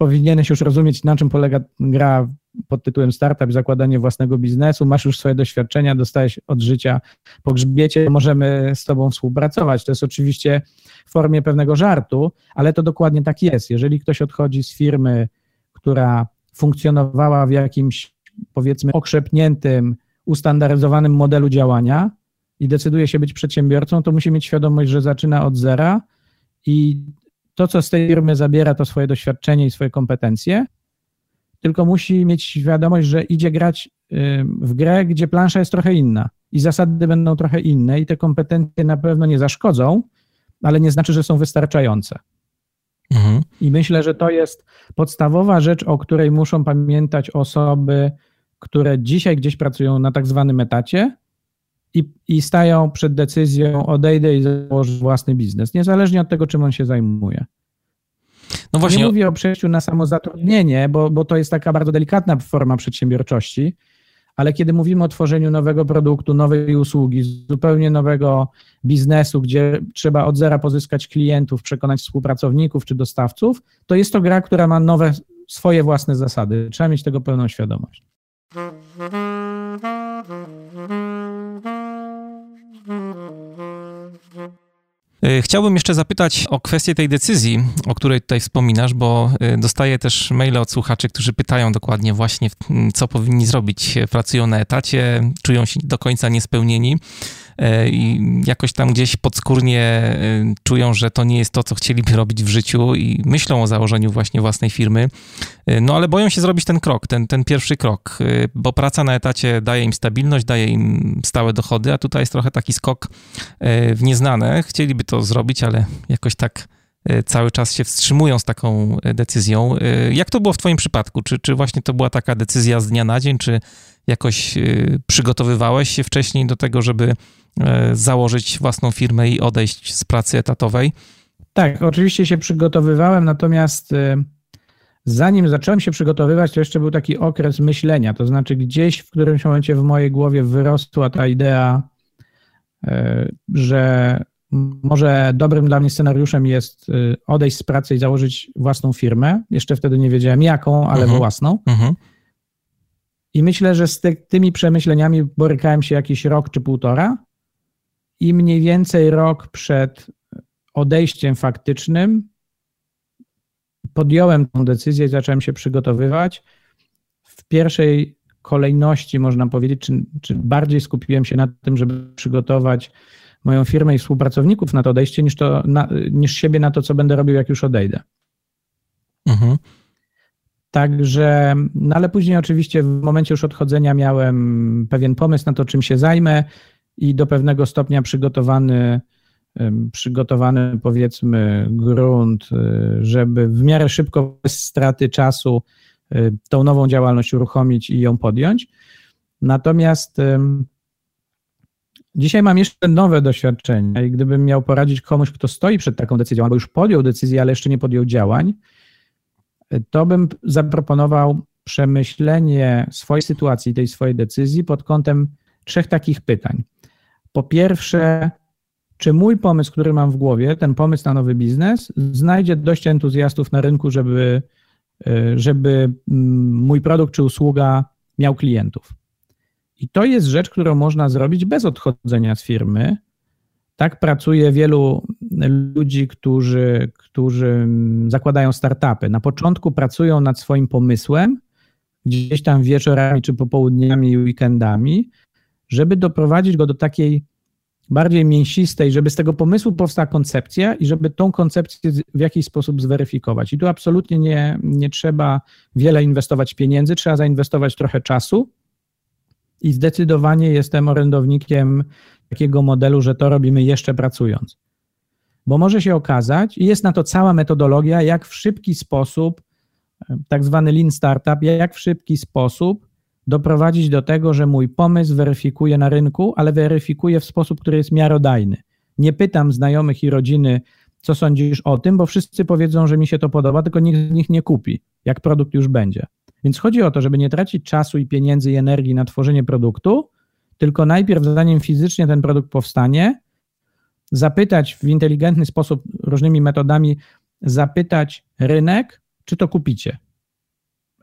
[SPEAKER 2] powinieneś już rozumieć, na czym polega gra pod tytułem startup, zakładanie własnego biznesu, masz już swoje doświadczenia, dostajesz od życia po grzbiecie, możemy z tobą współpracować. To jest oczywiście w formie pewnego żartu, ale to dokładnie tak jest. Jeżeli ktoś odchodzi z firmy która funkcjonowała w jakimś, powiedzmy, okrzepniętym, ustandaryzowanym modelu działania i decyduje się być przedsiębiorcą, to musi mieć świadomość, że zaczyna od zera i to, co z tej firmy zabiera, to swoje doświadczenie i swoje kompetencje, tylko musi mieć świadomość, że idzie grać w grę, gdzie plansza jest trochę inna i zasady będą trochę inne i te kompetencje na pewno nie zaszkodzą, ale nie znaczy, że są wystarczające. Mhm. I myślę, że to jest podstawowa rzecz, o której muszą pamiętać osoby, które dzisiaj gdzieś pracują na tak zwanym etacie i, i stają przed decyzją odejdę i założę własny biznes, niezależnie od tego, czym on się zajmuje. No właśnie. Nie mówię o przejściu na samozatrudnienie, bo, bo to jest taka bardzo delikatna forma przedsiębiorczości, ale kiedy mówimy o tworzeniu nowego produktu, nowej usługi, zupełnie nowego biznesu, gdzie trzeba od zera pozyskać klientów, przekonać współpracowników czy dostawców, to jest to gra, która ma nowe, swoje własne zasady. Trzeba mieć tego pełną świadomość.
[SPEAKER 1] Chciałbym jeszcze zapytać o kwestię tej decyzji, o której tutaj wspominasz, bo e, dostaję też maile od słuchaczy, którzy pytają dokładnie właśnie, co powinni zrobić. Pracują na etacie, czują się do końca niespełnieni. E, i jakoś tam gdzieś podskórnie e, czują, że to nie jest to, co chcieliby robić w życiu i myślą o założeniu właśnie własnej firmy, e, no ale boją się zrobić ten krok, ten, ten pierwszy krok, bo praca na etacie daje im stabilność, daje im stałe dochody, a tutaj jest trochę taki skok w nieznane. Chcieliby to zrobić, ale jakoś tak cały czas się wstrzymują z taką decyzją. Jak to było w Twoim przypadku? Czy, czy właśnie to była taka decyzja z dnia na dzień, czy jakoś przygotowywałeś się wcześniej do tego, żeby E, założyć własną firmę i odejść z pracy etatowej?
[SPEAKER 2] Tak, oczywiście się przygotowywałem, natomiast e, zanim zacząłem się przygotowywać, to jeszcze był taki okres myślenia, to znaczy gdzieś w którymś momencie w mojej głowie wyrosła ta idea, e, że może dobrym dla mnie scenariuszem jest odejść z pracy i założyć własną firmę. Jeszcze wtedy nie wiedziałem jaką, ale uh-huh. własną. Uh-huh. I myślę, że z ty, tymi przemyśleniami borykałem się jakiś rok czy półtora i mniej więcej rok przed odejściem faktycznym podjąłem tę decyzję i zacząłem się przygotowywać. W pierwszej kolejności, można powiedzieć, czy, czy bardziej skupiłem się na tym, żeby przygotować moją firmę i współpracowników na to odejście, niż, to, na, niż siebie na to, co będę robił, jak już odejdę. Mhm. Także, no ale później oczywiście w momencie już odchodzenia miałem pewien pomysł na to, czym się zajmę i do pewnego stopnia przygotowany, przygotowany powiedzmy grunt, żeby w miarę szybko, bez straty czasu, tą nową działalność uruchomić i ją podjąć. Natomiast dzisiaj mam jeszcze nowe doświadczenia i gdybym miał poradzić komuś, kto stoi przed taką decyzją, albo już podjął decyzję, ale jeszcze nie podjął działań, to bym zaproponował przemyślenie swojej sytuacji, tej swojej decyzji pod kątem trzech takich pytań. Po pierwsze, czy mój pomysł, który mam w głowie, ten pomysł na nowy biznes, znajdzie dość entuzjastów na rynku, żeby, żeby mm, mój produkt czy usługa miał klientów. I to jest rzecz, którą można zrobić bez odchodzenia z firmy. Tak pracuje wielu ludzi, którzy, którzy zakładają startupy. Na początku pracują nad swoim pomysłem, gdzieś tam wieczorami czy popołudniami i weekendami, żeby doprowadzić go do takiej bardziej mięsistej, żeby z tego pomysłu powstała koncepcja i żeby tą koncepcję w jakiś sposób zweryfikować. I tu absolutnie nie, nie trzeba wiele inwestować pieniędzy, trzeba zainwestować trochę czasu i zdecydowanie jestem orędownikiem takiego modelu, że to robimy jeszcze pracując. Bo może się okazać, i jest na to cała metodologia, jak w szybki sposób, tak zwany lean startup, jak w szybki sposób doprowadzić do tego, że mój pomysł weryfikuje na rynku, ale weryfikuje w sposób, który jest miarodajny. Nie pytam znajomych i rodziny, co sądzisz o tym, bo wszyscy powiedzą, że mi się to podoba, tylko nikt z nich nie kupi, jak produkt już będzie. Więc chodzi o to, żeby nie tracić czasu i pieniędzy i energii na tworzenie produktu, tylko najpierw, zanim fizycznie ten produkt powstanie, zapytać w inteligentny sposób, różnymi metodami, zapytać rynek, czy to kupicie.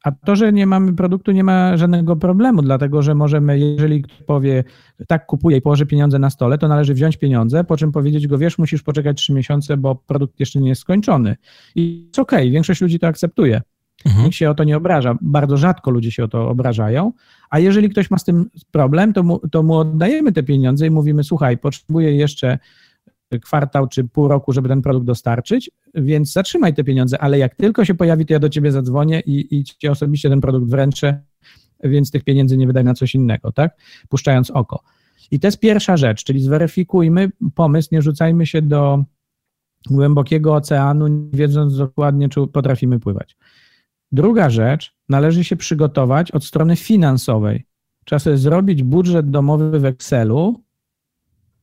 [SPEAKER 2] A to, że nie mamy produktu, nie ma żadnego problemu, dlatego że możemy, jeżeli ktoś powie, tak kupuję i położy pieniądze na stole, to należy wziąć pieniądze, po czym powiedzieć go, wiesz, musisz poczekać trzy miesiące, bo produkt jeszcze nie jest skończony. I jest okej, okay, większość ludzi to akceptuje. Mhm. Nikt się o to nie obraża. Bardzo rzadko ludzie się o to obrażają. A jeżeli ktoś ma z tym problem, to mu, to mu oddajemy te pieniądze i mówimy: Słuchaj, potrzebuję jeszcze kwartał czy pół roku, żeby ten produkt dostarczyć, więc zatrzymaj te pieniądze, ale jak tylko się pojawi, to ja do ciebie zadzwonię i, i ci osobiście ten produkt wręczę, więc tych pieniędzy nie wydaj na coś innego, tak? Puszczając oko. I to jest pierwsza rzecz, czyli zweryfikujmy pomysł, nie rzucajmy się do głębokiego oceanu, nie wiedząc dokładnie, czy potrafimy pływać. Druga rzecz, należy się przygotować od strony finansowej. Trzeba sobie zrobić budżet domowy w Excelu,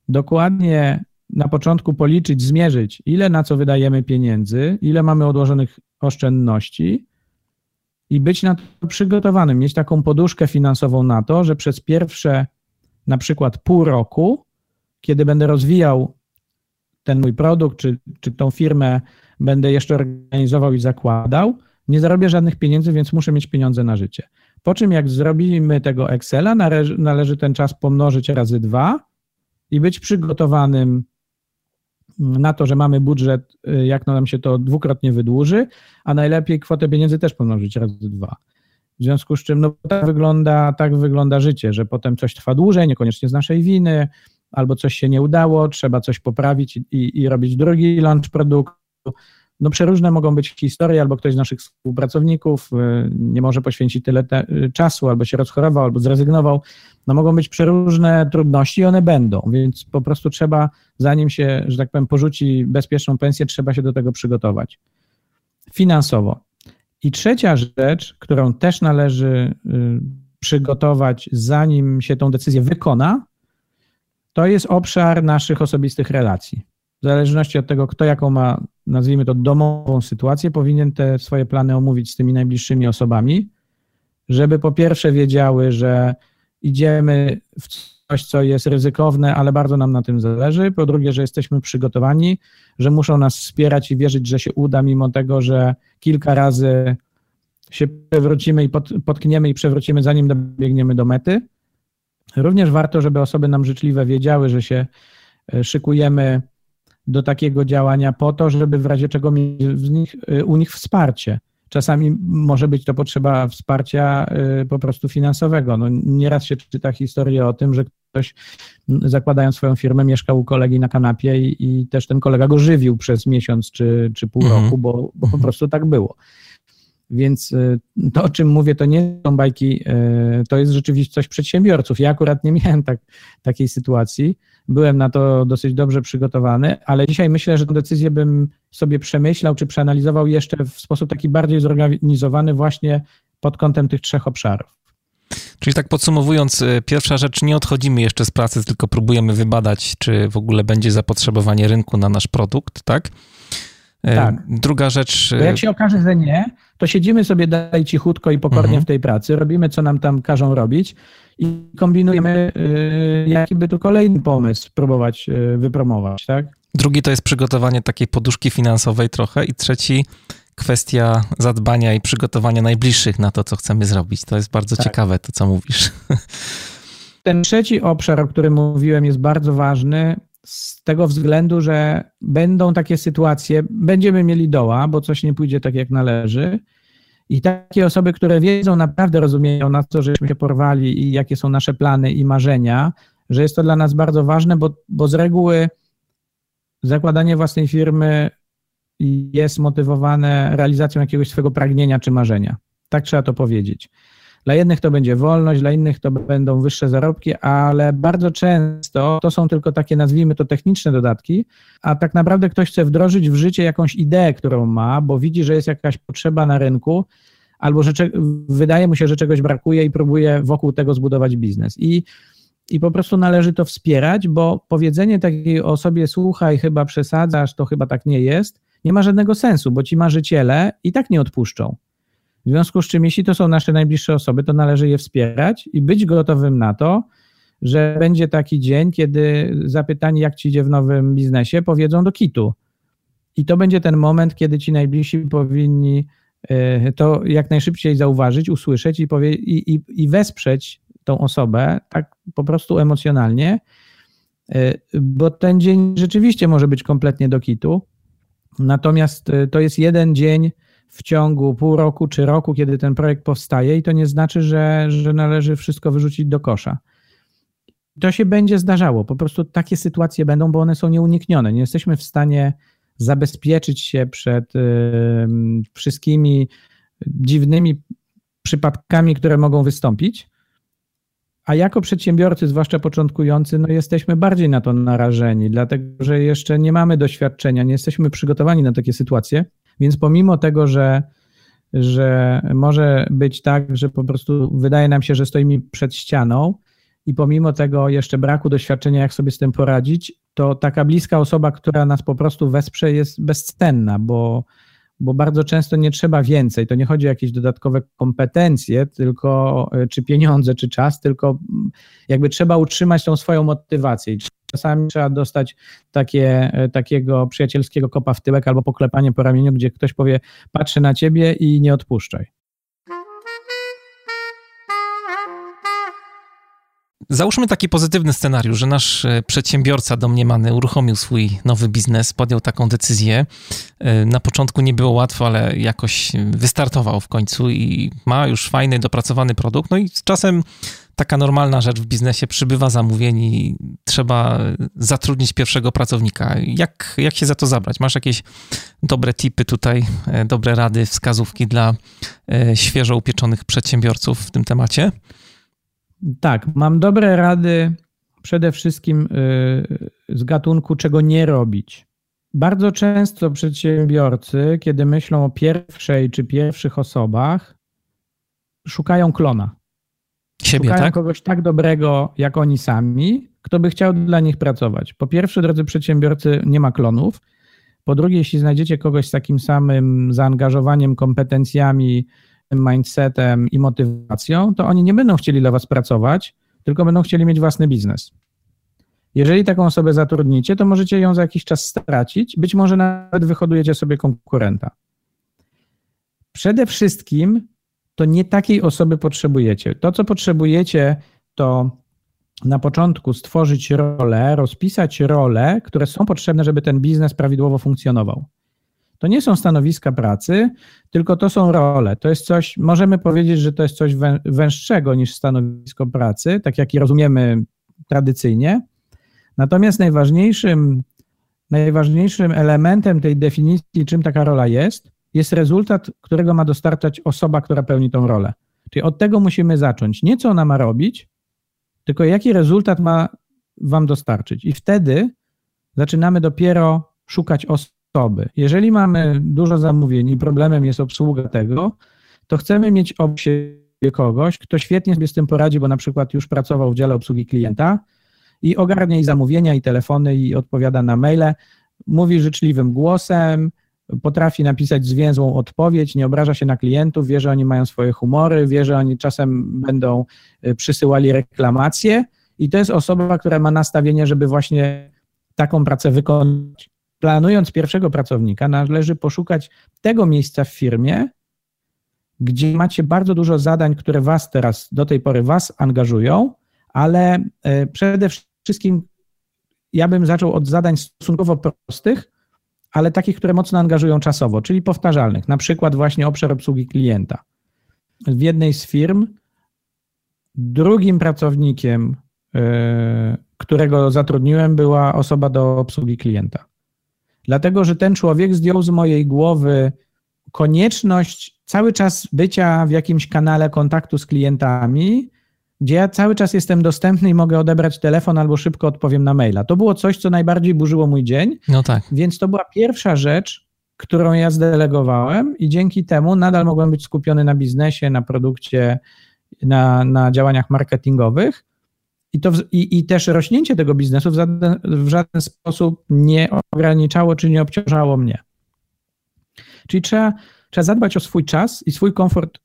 [SPEAKER 2] dokładnie na początku policzyć, zmierzyć, ile na co wydajemy pieniędzy, ile mamy odłożonych oszczędności i być na to przygotowanym, mieć taką poduszkę finansową na to, że przez pierwsze na przykład pół roku, kiedy będę rozwijał ten mój produkt, czy, czy tą firmę będę jeszcze organizował i zakładał, nie zarobię żadnych pieniędzy, więc muszę mieć pieniądze na życie. Po czym jak zrobimy tego Excela, należy, ten czas pomnożyć razy dwa i być przygotowanym na to, że mamy budżet, y, jak nam się to dwukrotnie wydłuży, a najlepiej kwotę pieniędzy też pomnożyć razy dwa. W związku z czym no, tak, wygląda, tak wygląda życie, że potem coś trwa dłużej, niekoniecznie z naszej winy, albo coś się nie udało, trzeba coś poprawić i, i robić drugi launch produktu no przeróżne mogą być historie, albo ktoś z naszych współpracowników y, nie może poświęcić tyle te, y, czasu, albo się rozchorował, albo zrezygnował. No mogą być przeróżne trudności i one będą, więc po prostu trzeba, zanim się, że tak powiem, porzuci bezpieczną pensję, trzeba się do tego przygotować finansowo. I trzecia rzecz, którą też należy y, przygotować, zanim się tą decyzję wykona, to jest obszar naszych osobistych relacji. W zależności od tego, kto jaką ma nazwijmy to, domową sytuację, powinien te swoje plany omówić z tymi najbliższymi osobami, żeby po pierwsze wiedziały, że idziemy w coś, co jest ryzykowne, ale bardzo nam na tym zależy. Po drugie, że jesteśmy przygotowani, że muszą nas wspierać i wierzyć, że się uda, mimo tego, że kilka razy się przewrócimy i pod, potkniemy i przewrócimy, zanim dobiegniemy do mety. Również warto, żeby osoby nam życzliwe wiedziały, że się e, szykujemy do takiego działania po to, żeby w razie czego mieć y, u nich wsparcie. Czasami może być to potrzeba wsparcia y, po prostu finansowego. No, nieraz się czyta historię o tym, że ktoś zakładając swoją firmę mieszkał u kolegi na kanapie i, i też ten kolega go żywił przez miesiąc czy, czy pół mhm. roku, bo, bo po mhm. prostu tak było. Więc y, to, o czym mówię, to nie są bajki, y, to jest rzeczywistość przedsiębiorców. Ja akurat nie miałem tak, takiej sytuacji. Byłem na to dosyć dobrze przygotowany, ale dzisiaj myślę, że tę decyzję bym sobie przemyślał czy przeanalizował jeszcze w sposób taki bardziej zorganizowany, właśnie pod kątem tych trzech obszarów.
[SPEAKER 1] Czyli tak podsumowując, y, pierwsza rzecz, nie odchodzimy jeszcze z pracy, tylko próbujemy wybadać, czy w ogóle będzie zapotrzebowanie rynku na nasz produkt, tak? Tak. Druga rzecz.
[SPEAKER 2] Bo jak się okaże, że nie, to siedzimy sobie dalej cichutko i pokornie mhm. w tej pracy, robimy co nam tam każą robić i kombinujemy, y, jaki by tu kolejny pomysł próbować wypromować, tak?
[SPEAKER 1] Drugi to jest przygotowanie takiej poduszki finansowej trochę i trzeci kwestia zadbania i przygotowania najbliższych na to, co chcemy zrobić. To jest bardzo tak. ciekawe, to co mówisz. (laughs)
[SPEAKER 2] Ten trzeci obszar, o którym mówiłem, jest bardzo ważny z tego względu, że będą takie sytuacje, będziemy mieli doła, bo coś nie pójdzie tak jak należy. I takie osoby, które wiedzą, naprawdę rozumieją, na co żeśmy się porwali i jakie są nasze plany i marzenia, że jest to dla nas bardzo ważne, bo, bo z reguły zakładanie własnej firmy jest motywowane realizacją jakiegoś swojego pragnienia czy marzenia. Tak trzeba to powiedzieć. Dla jednych to będzie wolność, dla innych to będą wyższe zarobki, ale bardzo często to są tylko takie, nazwijmy to, techniczne dodatki, a tak naprawdę ktoś chce wdrożyć w życie jakąś ideę, którą ma, bo widzi, że jest jakaś potrzeba na rynku, albo że wydaje mu się, że czegoś brakuje i próbuje wokół tego zbudować biznes. I i po prostu należy to wspierać, bo powiedzenie takiej osobie, słuchaj, chyba przesadzasz, to chyba tak nie jest, nie ma żadnego sensu, bo ci marzyciele i tak nie odpuszczą. W związku z czym, jeśli to są nasze najbliższe osoby, to należy je wspierać i być gotowym na to, że będzie taki dzień, kiedy zapytani, jak ci idzie w nowym biznesie, powiedzą do kitu. I to będzie ten moment, kiedy ci najbliżsi powinni e, to jak najszybciej zauważyć, usłyszeć i, powie, i, i, i wesprzeć tą osobę tak po prostu emocjonalnie, e, bo ten dzień rzeczywiście może być kompletnie do kitu. Natomiast e, to jest jeden dzień, w ciągu pół roku czy roku, kiedy ten projekt powstaje, i to nie znaczy, że, że należy wszystko wyrzucić do kosza. To się będzie zdarzało. Po prostu takie sytuacje będą, bo one są nieuniknione. Nie jesteśmy w stanie zabezpieczyć się przed y, wszystkimi dziwnymi przypadkami, które mogą wystąpić. A jako przedsiębiorcy, zwłaszcza początkujący, no jesteśmy bardziej na to narażeni, dlatego że jeszcze nie mamy doświadczenia, nie jesteśmy przygotowani na takie sytuacje. Więc pomimo tego, że, że może być tak, że po prostu wydaje nam się, że stoimy przed ścianą i pomimo tego jeszcze braku doświadczenia, jak sobie z tym poradzić, to taka bliska osoba, która nas po prostu wesprze, jest bezcenna, bo, bo bardzo często nie trzeba więcej. To nie chodzi o jakieś dodatkowe kompetencje, tylko czy pieniądze, czy czas, tylko jakby trzeba utrzymać tą swoją motywację czasami trzeba dostać takie, e, takiego przyjacielskiego kopa w tyłek albo poklepanie po ramieniu, gdzie ktoś powie, patrzę na ciebie i nie odpuszczaj.
[SPEAKER 1] Załóżmy taki pozytywny scenariusz, że nasz e, przedsiębiorca domniemany uruchomił swój nowy biznes, podjął taką decyzję. E, na początku nie było łatwo, ale jakoś wystartował w końcu i ma już fajny, dopracowany produkt. No i z czasem taka normalna rzecz w biznesie, przybywa zamówień i trzeba zatrudnić pierwszego pracownika. Jak, jak się za to zabrać? Masz jakieś dobre tipy tutaj, e, dobre rady, wskazówki dla świeżo upieczonych przedsiębiorców w tym temacie?
[SPEAKER 2] Tak, mam dobre rady przede wszystkim y, z gatunku, czego nie robić. Bardzo często przedsiębiorcy, kiedy myślą o pierwszej czy pierwszych osobach, szukają klona.
[SPEAKER 1] Siebie,
[SPEAKER 2] szukają
[SPEAKER 1] tak?
[SPEAKER 2] kogoś tak dobrego jak oni sami, kto by chciał dla nich pracować. Po pierwsze, drodzy przedsiębiorcy, nie ma klonów. Po drugie, jeśli znajdziecie kogoś z takim samym zaangażowaniem, kompetencjami, mindsetem i motywacją, to oni nie będą chcieli dla was pracować, tylko będą chcieli mieć własny biznes. Jeżeli taką osobę zatrudnicie, to możecie ją za jakiś czas stracić, być może nawet wyhodujecie sobie konkurenta. Przede wszystkim to nie takiej osoby potrzebujecie. To, co potrzebujecie, to na początku stworzyć rolę, rozpisać role, które są potrzebne, żeby ten biznes prawidłowo funkcjonował. To nie są stanowiska pracy, tylko to są role. To jest coś, możemy powiedzieć, że to jest coś węższego niż stanowisko pracy, tak jak je rozumiemy tradycyjnie. Natomiast najważniejszym, najważniejszym elementem tej definicji, czym taka rola jest, jest rezultat, którego ma dostarczać osoba, która pełni tą rolę. Czyli od tego musimy zacząć. Nie co ona ma robić, tylko jaki rezultat ma Wam dostarczyć. I wtedy zaczynamy dopiero szukać osoby. Jeżeli mamy dużo zamówień i problemem jest obsługa tego, to chcemy mieć obok siebie kogoś, kto świetnie sobie z tym poradzi, bo na przykład już pracował w dziale obsługi klienta i ogarnia i zamówienia, i telefony, i odpowiada na maile, mówi życzliwym głosem, potrafi napisać zwięzłą odpowiedź, nie obraża się na klientów, wie, że oni mają swoje humory, wie, że oni czasem będą y, przysyłali reklamacje i to jest osoba, która ma nastawienie, żeby właśnie taką pracę wykonać. Planując pierwszego pracownika, należy poszukać tego miejsca w firmie, gdzie macie bardzo dużo zadań, które was teraz, do tej pory was angażują, ale y, przede wszystkim ja bym zaczął od zadań stosunkowo prostych, ale takich, które mocno angażują czasowo, czyli powtarzalnych, na przykład właśnie obszar obsługi klienta. W jednej z firm drugim pracownikiem, e, którego zatrudniłem, była osoba do obsługi klienta. Dlatego, że ten człowiek zdjął z mojej głowy konieczność cały czas bycia w jakimś kanale kontaktu z klientami, gdzie ja cały czas jestem dostępny i mogę odebrać telefon albo szybko odpowiem na maila. To było coś, co najbardziej burzyło mój dzień.
[SPEAKER 1] No tak.
[SPEAKER 2] Więc to była pierwsza rzecz, którą ja zdelegowałem i dzięki temu nadal mogłem być skupiony na biznesie, na produkcie, na, na działaniach marketingowych. I, to, i, I też rośnięcie tego biznesu w żaden, w żaden sposób nie ograniczało czy nie obciążało mnie. Czyli trzeba, trzeba zadbać o swój czas i swój komfort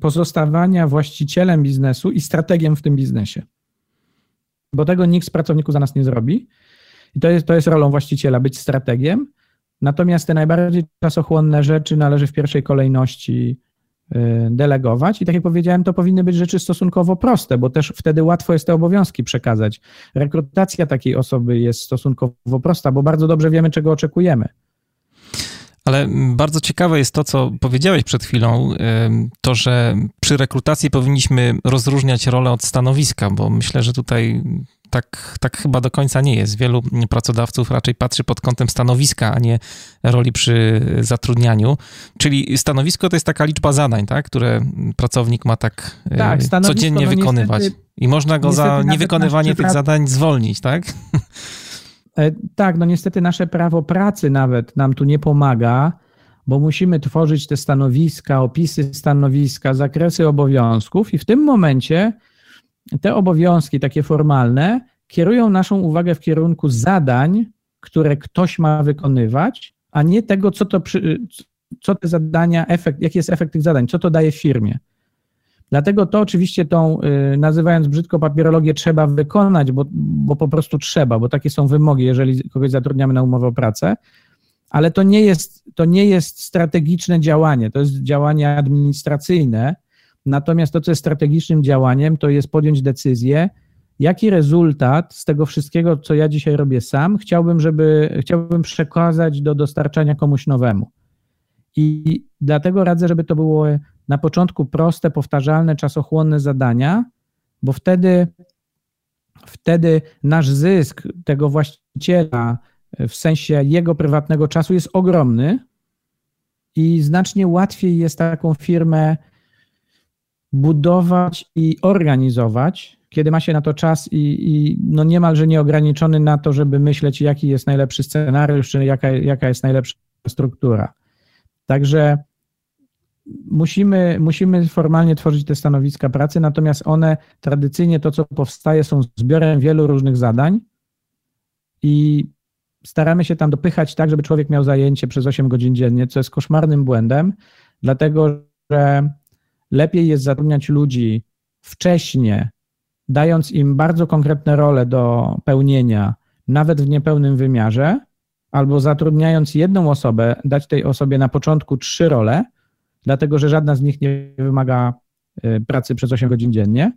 [SPEAKER 2] pozostawania właścicielem biznesu i strategiem w tym biznesie. Bo tego nikt z pracowników za nas nie zrobi. I to jest, to jest rolą właściciela być strategiem. Natomiast te najbardziej czasochłonne rzeczy należy w pierwszej kolejności y, delegować. I tak jak powiedziałem, to powinny być rzeczy stosunkowo proste, bo też wtedy łatwo jest te obowiązki przekazać. Rekrutacja takiej osoby jest stosunkowo prosta, bo bardzo dobrze wiemy, czego oczekujemy.
[SPEAKER 1] Ale bardzo ciekawe jest to, co powiedziałeś przed chwilą, to, że przy rekrutacji powinniśmy rozróżniać rolę od stanowiska, bo myślę, że tutaj tak, tak chyba do końca nie jest. Wielu pracodawców raczej patrzy pod kątem stanowiska, a nie roli przy zatrudnianiu. Czyli stanowisko to jest taka liczba zadań, tak, które pracownik ma tak, e, tak codziennie no wykonywać. Niestety, I można go za niewykonywanie tych zadań zwolnić, tak? (laughs)
[SPEAKER 2] E, tak, no niestety nasze prawo pracy nawet nam tu nie pomaga, bo musimy tworzyć te stanowiska, opisy stanowiska, zakresy obowiązków i w tym momencie te obowiązki takie formalne kierują naszą uwagę w kierunku zadań, które ktoś ma wykonywać, a nie tego, co to, co te zadania, efekt, jaki jest efekt tych zadań, co to daje firmie. Dlatego to oczywiście tą, y, nazywając brzydko papierologię, trzeba wykonać, bo, bo po prostu trzeba, bo takie są wymogi, jeżeli kogoś zatrudniamy na umowę o pracę, ale to nie jest, to nie jest strategiczne działanie, to jest działanie administracyjne, natomiast to, co jest strategicznym działaniem, to jest podjąć decyzję, jaki rezultat z tego wszystkiego, co ja dzisiaj robię sam, chciałbym, żeby, chciałbym przekazać do dostarczania komuś nowemu. I dlatego radzę, żeby to było na początku proste, powtarzalne, czasochłonne zadania, bo wtedy, wtedy nasz zysk tego właściciela w sensie jego prywatnego czasu jest ogromny i znacznie łatwiej jest taką firmę budować i organizować, kiedy ma się na to czas i, i no niemalże nieograniczony na to, żeby myśleć, jaki jest najlepszy scenariusz, czy jaka, jaka jest najlepsza struktura. Także musimy, musimy formalnie tworzyć te stanowiska pracy, natomiast one tradycyjnie to, co powstaje, są zbiorem wielu różnych zadań i staramy się tam dopychać tak, żeby człowiek miał zajęcie przez 8 godzin dziennie, co jest koszmarnym błędem, dlatego że lepiej jest zatrudniać ludzi wcześnie, dając im bardzo konkretne role do pełnienia, nawet w niepełnym wymiarze, albo zatrudniając jedną osobę, dać tej osobie na początku trzy role, dlatego że żadna z nich nie wymaga y, pracy przez 8 godzin dziennie.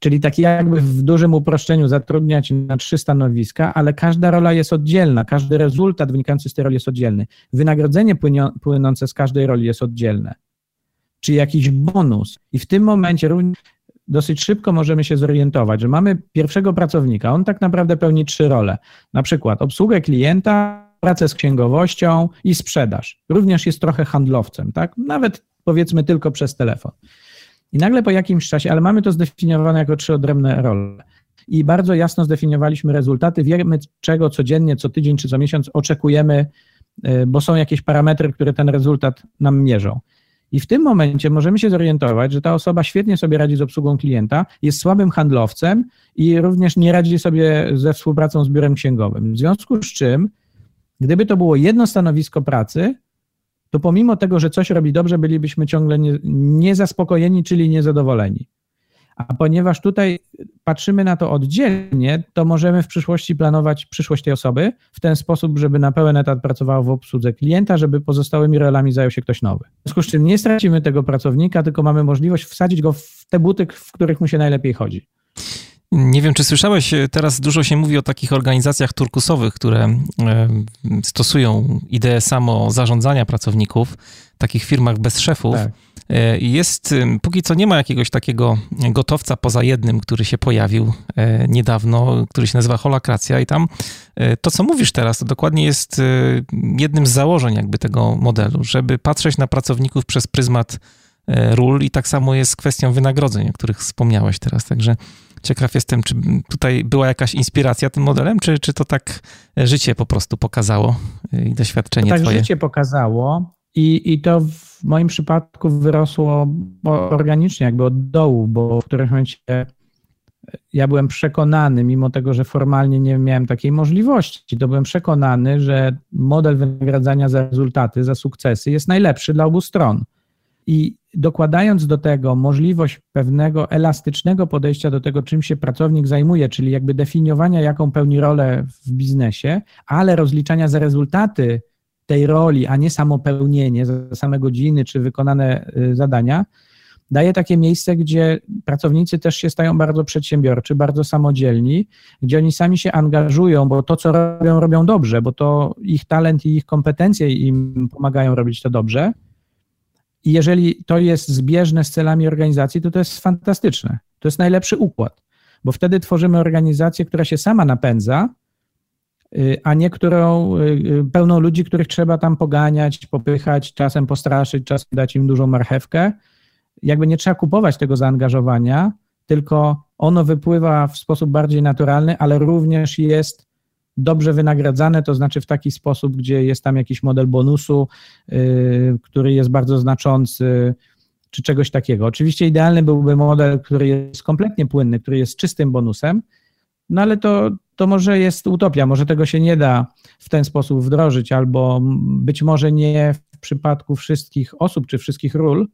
[SPEAKER 2] Czyli tak jakby w dużym uproszczeniu zatrudniać na trzy stanowiska, ale każda rola jest oddzielna, każdy rezultat wynikający z tej roli jest oddzielny. Wynagrodzenie płynące z każdej roli jest oddzielne, czy jakiś bonus. I w tym momencie dosyć szybko możemy się zorientować, że mamy pierwszego pracownika, on tak naprawdę pełni trzy role. Na przykład obsługę klienta, pracę z księgowością i sprzedaż. Również jest trochę handlowcem, tak? Nawet powiedzmy tylko przez telefon. I nagle po jakimś czasie, ale mamy to zdefiniowane jako trzy odrębne role. I bardzo jasno zdefiniowaliśmy rezultaty, wiemy czego codziennie, co tydzień czy co miesiąc oczekujemy, y, bo są jakieś parametry, które ten rezultat nam mierzą. I w tym momencie możemy się zorientować, że ta osoba świetnie sobie radzi z obsługą klienta, jest słabym handlowcem i również nie radzi sobie ze współpracą z biurem księgowym. W związku z czym, gdyby to było jedno stanowisko pracy, to pomimo tego, że coś robi dobrze, bylibyśmy ciągle niezaspokojeni, czyli niezadowoleni. A ponieważ tutaj patrzymy na to oddzielnie, to możemy w przyszłości planować przyszłość tej osoby w ten sposób, żeby na pełen etat pracowała w obsłudze klienta, żeby pozostałymi rolami zajął się ktoś nowy. W związku z czym nie stracimy tego pracownika, tylko mamy możliwość wsadzić go w te buty, w których mu się najlepiej chodzi.
[SPEAKER 1] Nie wiem, czy słyszałeś, teraz dużo się mówi o takich organizacjach turkusowych, które stosują ideę samo zarządzania pracowników, takich firmach bez szefów. Tak. E, jest, póki co nie ma jakiegoś takiego gotowca poza jednym, który się pojawił e, niedawno, który się nazywa Holakracja i tam to, co mówisz teraz, to dokładnie jest jednym z założeń jakby tego modelu, żeby patrzeć na pracowników przez pryzmat ról i tak samo jest z kwestią wynagrodzeń, o których wspomniałeś teraz, także Ciekaw jestem, czy tutaj była jakaś inspiracja tym modelem, czy, czy to tak życie po prostu pokazało i doświadczenie
[SPEAKER 2] to tak
[SPEAKER 1] twoje?
[SPEAKER 2] życie pokazało i, i to w moim przypadku wyrosło organicznie, jakby od dołu, bo w którymś momencie ja byłem przekonany, mimo tego, że formalnie nie miałem takiej możliwości, to byłem przekonany, że model wynagradzania za rezultaty, za sukcesy jest najlepszy dla obu stron. I dokładając do tego możliwość pewnego elastycznego podejścia do tego, czym się pracownik zajmuje, czyli jakby definiowania, jaką pełni rolę w biznesie, ale rozliczania za rezultaty tej roli, a nie samo pełnienie, za same godziny czy wykonane y, zadania, daje takie miejsce, gdzie pracownicy też się stają bardzo przedsiębiorczy, bardzo samodzielni, gdzie oni sami się angażują, bo to, co robią, robią dobrze, bo to ich talent i ich kompetencje im pomagają robić to dobrze i jeżeli to jest zbieżne z celami organizacji, to to jest fantastyczne. To jest najlepszy układ, bo wtedy tworzymy organizację, która się sama napędza, a nie którą y, y, pełną ludzi, których trzeba tam poganiać, popychać, czasem postraszyć, czasem dać im dużą marchewkę. Jakby nie trzeba kupować tego zaangażowania, tylko ono wypływa w sposób bardziej naturalny, ale również jest dobrze wynagradzane, to znaczy w taki sposób, gdzie jest tam jakiś model bonusu, yy, który jest bardzo znaczący, czy czegoś takiego. Oczywiście idealny byłby model, który jest kompletnie płynny, który jest czystym bonusem, no ale to, to może jest utopia, może tego się nie da w ten sposób wdrożyć, albo być może nie w przypadku wszystkich osób czy wszystkich ról,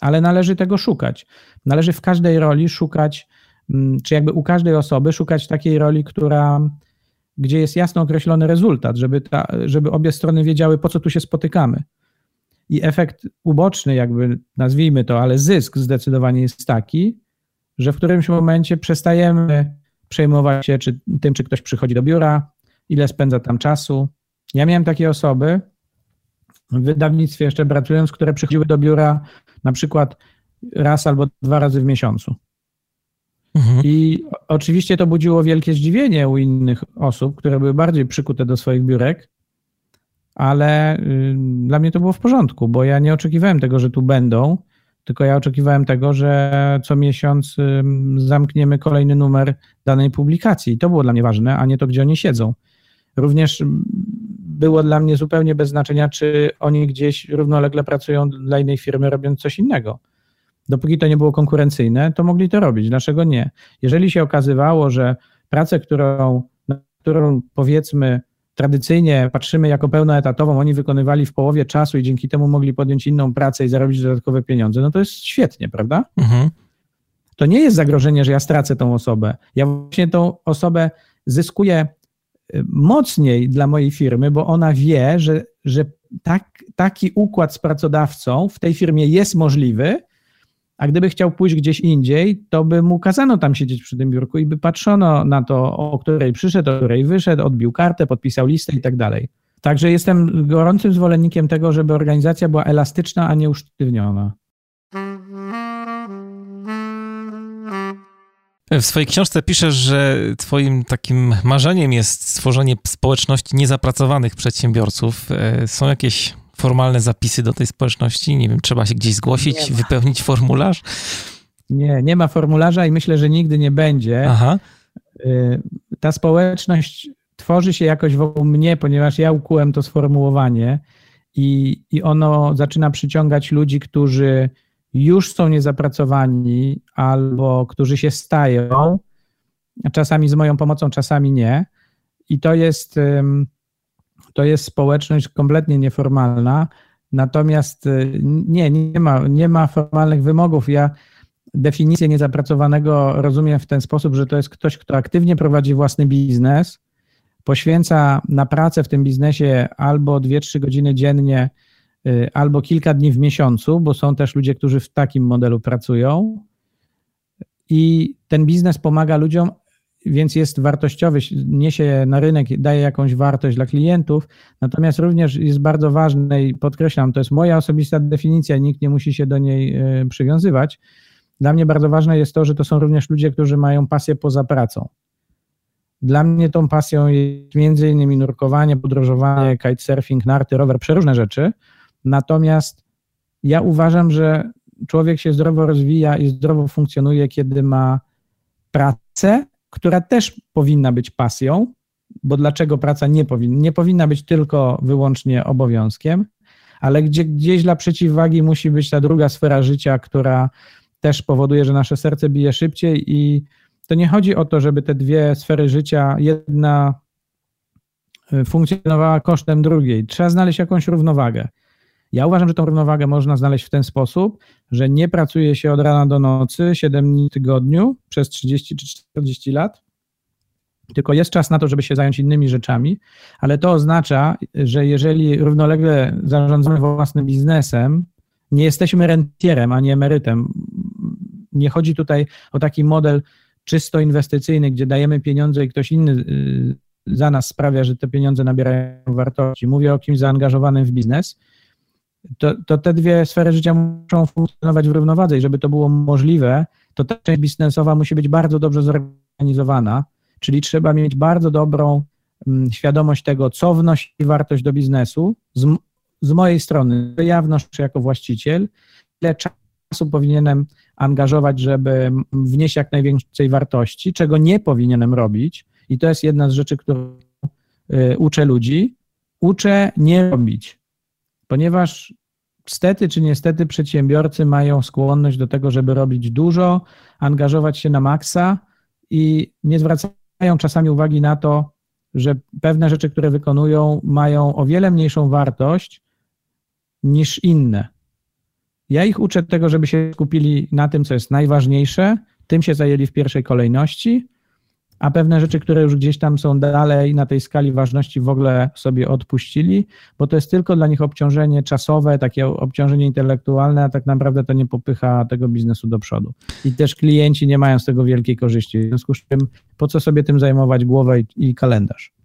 [SPEAKER 2] ale należy tego szukać. Należy w każdej roli szukać, mm, czy jakby u każdej osoby szukać takiej roli, która gdzie jest jasno określony rezultat, żeby, ta, żeby obie strony wiedziały, po co tu się spotykamy. I efekt uboczny, jakby nazwijmy to, ale zysk zdecydowanie jest taki, że w którymś momencie przestajemy przejmować się czy, tym, czy ktoś przychodzi do biura, ile spędza tam czasu. Ja miałem takie osoby w wydawnictwie jeszcze pracując, które przychodziły do biura na przykład raz albo dwa razy w miesiącu. Mhm. I oczywiście to budziło wielkie zdziwienie u innych osób, które były bardziej przykute do swoich biurek, ale y, dla mnie to było w porządku, bo ja nie oczekiwałem tego, że tu będą, tylko ja oczekiwałem tego, że co miesiąc zamkniemy kolejny numer danej publikacji. To było dla mnie ważne, a nie to, gdzie oni siedzą. Również było dla mnie zupełnie bez znaczenia, czy oni gdzieś równolegle pracują dla innej firmy, robiąc coś innego. Dopóki to nie było konkurencyjne, to mogli to robić. Dlaczego nie? Jeżeli się okazywało, że pracę, którą, którą powiedzmy tradycyjnie patrzymy jako pełnoetatową, oni wykonywali w połowie czasu i dzięki temu mogli podjąć inną pracę i zarobić dodatkowe pieniądze, no to jest świetnie, prawda? Mhm. To nie jest zagrożenie, że ja stracę tą osobę. Ja właśnie tą osobę zyskuję y, mocniej dla mojej firmy, bo ona wie, że, że tak, taki układ z pracodawcą w tej firmie jest możliwy a gdyby chciał pójść gdzieś indziej, to by mu kazano tam siedzieć przy tym biurku i by patrzono na to, o której przyszedł, o której wyszedł, odbił kartę, podpisał listę i tak dalej. Także jestem gorącym zwolennikiem tego, żeby organizacja była elastyczna, a nie usztywniona.
[SPEAKER 1] W swojej książce piszesz, że twoim takim marzeniem jest stworzenie społeczności niezapracowanych przedsiębiorców. E, są jakieś formalne zapisy do tej społeczności? Nie wiem, trzeba się gdzieś zgłosić, wypełnić formularz?
[SPEAKER 2] Nie, nie ma formularza i myślę, że nigdy nie będzie. Aha. Y, ta społeczność tworzy się jakoś wokół mnie, ponieważ ja ukułem to sformułowanie i, i ono zaczyna przyciągać ludzi, którzy już są niezapracowani albo którzy się stają, czasami z moją pomocą, czasami nie. I to jest, to jest społeczność kompletnie nieformalna. Natomiast y, nie, nie ma, nie ma formalnych wymogów. Ja definicję niezapracowanego rozumiem w ten sposób, że to jest ktoś, kto aktywnie prowadzi własny biznes, poświęca na pracę w tym biznesie albo 2-3 godziny dziennie, y, albo kilka dni w miesiącu, bo są też ludzie, którzy w takim modelu pracują. I ten biznes pomaga ludziom, więc jest wartościowy, niesie na rynek, daje jakąś wartość dla klientów, natomiast również jest bardzo ważne i podkreślam, to jest moja osobista definicja, nikt nie musi się do niej y, przywiązywać. Dla mnie bardzo ważne jest to, że to są również ludzie, którzy mają pasję poza pracą. Dla mnie tą pasją jest między innymi nurkowanie, podróżowanie, kitesurfing, narty, rower, przeróżne rzeczy. Natomiast ja uważam, że człowiek się zdrowo rozwija i zdrowo funkcjonuje, kiedy ma pracę, która też powinna być pasją, bo dlaczego praca nie powinna, nie powinna być tylko wyłącznie obowiązkiem, ale gdzie, gdzieś dla przeciwwagi musi być ta druga sfera życia, która też powoduje, że nasze serce bije szybciej i to nie chodzi o to, żeby te dwie sfery życia, jedna y, funkcjonowała kosztem drugiej. Trzeba znaleźć jakąś równowagę. Ja uważam, że tą równowagę można znaleźć w ten sposób, że nie pracuje się od rana do nocy, 7 dni w tygodniu przez 30 czy 40 lat, tylko jest czas na to, żeby się zająć innymi rzeczami, ale to oznacza, że jeżeli równolegle zarządzamy własnym biznesem, nie jesteśmy rentierem ani emerytem. Nie chodzi tutaj o taki model czysto inwestycyjny, gdzie dajemy pieniądze i ktoś inny y, za nas sprawia, że te pieniądze nabierają wartości. Mówię o kimś zaangażowanym w biznes. To, to te dwie sfery życia muszą funkcjonować w równowadze i żeby to było możliwe, to ta część biznesowa musi być bardzo dobrze zorganizowana, czyli trzeba mieć bardzo dobrą mm, świadomość tego, co wnosi wartość do biznesu, z mojej strony, ja wnoszę jako właściciel, ile czasu powinienem angażować, żeby wnieść jak największej wartości, czego nie powinienem robić. I to jest jedna z rzeczy, którą y, uczę ludzi. Uczę nie robić, ponieważ stety czy niestety przedsiębiorcy mają skłonność do tego, żeby robić dużo, angażować się na maksa i nie zwracają czasami uwagi na to, że pewne rzeczy, które wykonują, mają o wiele mniejszą wartość niż inne. Ja ich uczę tego, żeby się skupili na tym, co jest najważniejsze, tym się zajęli w pierwszej kolejności, a pewne rzeczy, które już gdzieś tam są dalej na tej skali ważności, w ogóle sobie odpuścili, bo to jest tylko dla nich obciążenie czasowe, takie obciążenie intelektualne, a tak naprawdę to nie popycha tego biznesu do przodu. I też klienci nie mają z tego wielkiej korzyści. W związku z czym, po co sobie tym zajmować głowę i, i kalendarz?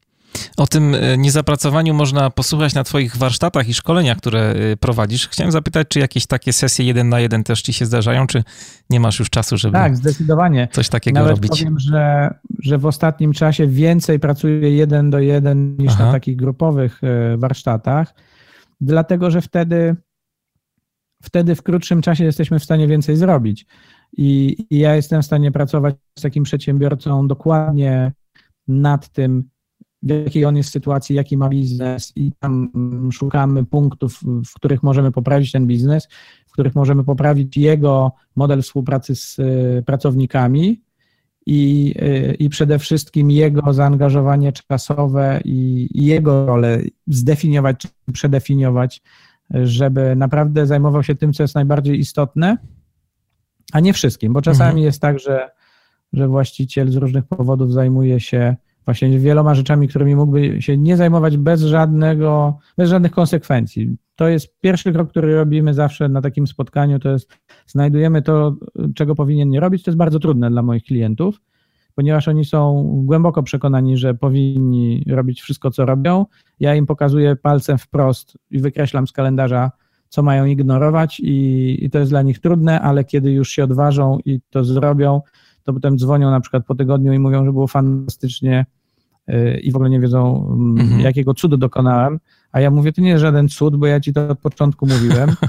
[SPEAKER 1] O tym e, niezapracowaniu można posłuchać na Twoich warsztatach i szkoleniach, które e, prowadzisz. Chciałem zapytać, czy jakieś takie sesje jeden na jeden też Ci się zdarzają, czy nie masz już czasu, żeby
[SPEAKER 2] tak, zdecydowanie.
[SPEAKER 1] coś takiego
[SPEAKER 2] Nawet
[SPEAKER 1] robić?
[SPEAKER 2] powiem, że, że w ostatnim czasie więcej pracuję jeden do jeden niż Aha. na takich grupowych e, warsztatach, dlatego że wtedy, wtedy w krótszym czasie jesteśmy w stanie więcej zrobić. I, I ja jestem w stanie pracować z takim przedsiębiorcą dokładnie nad tym, w jakiej on jest sytuacji, jaki ma biznes i tam szukamy punktów, w których możemy poprawić ten biznes, w których możemy poprawić jego model współpracy z y, pracownikami i, y, i przede wszystkim jego zaangażowanie czasowe i, i jego rolę zdefiniować czy przedefiniować, żeby naprawdę zajmował się tym, co jest najbardziej istotne, a nie wszystkim, bo czasami mhm. jest tak, że, że właściciel z różnych powodów zajmuje się właśnie wieloma rzeczami, którymi mógłby się nie zajmować bez żadnego, bez żadnych konsekwencji. To jest pierwszy krok, który robimy zawsze na takim spotkaniu, to jest znajdujemy to, czego powinien nie robić. To jest bardzo trudne dla moich klientów, ponieważ oni są głęboko przekonani, że powinni robić wszystko, co robią. Ja im pokazuję palcem wprost i wykreślam z kalendarza, co mają ignorować i, i to jest dla nich trudne, ale kiedy już się odważą i to zrobią, to potem dzwonią na przykład po tygodniu i mówią, że było fantastycznie y, i w ogóle nie wiedzą, mm, mhm. jakiego cudu dokonałem, a ja mówię, to nie jest żaden cud, bo ja ci to od początku mówiłem. (laughs)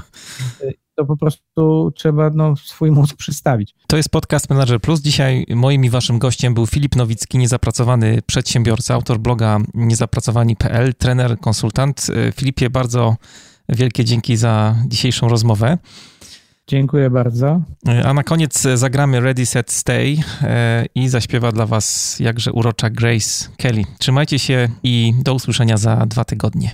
[SPEAKER 2] Y, to po prostu trzeba no, swój mózg przystawić.
[SPEAKER 4] To jest podcast Manager Plus. Dzisiaj moim i waszym gościem był Filip Nowicki, niezapracowany przedsiębiorca, autor bloga niezapracowani.pl, trener, konsultant. Y, Filipie, bardzo wielkie dzięki za dzisiejszą rozmowę.
[SPEAKER 2] Dziękuję bardzo.
[SPEAKER 4] A na koniec zagramy Ready, Set, Stay e, i zaśpiewa dla Was jakże urocza Grace Kelly. Trzymajcie się i do usłyszenia za dwa tygodnie.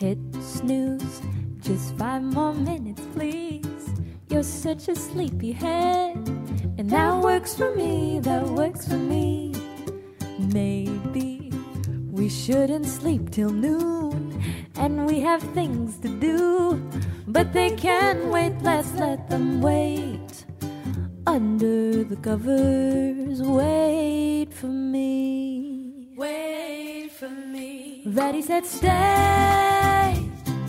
[SPEAKER 4] Hit snooze, just five more minutes, please. You're such a sleepy head, and that works for me, that works for me. Maybe we shouldn't sleep till noon, and we have things to do, but they can wait, let's let them wait. Under the covers, wait for me. Wait for me. Ready, said, stay.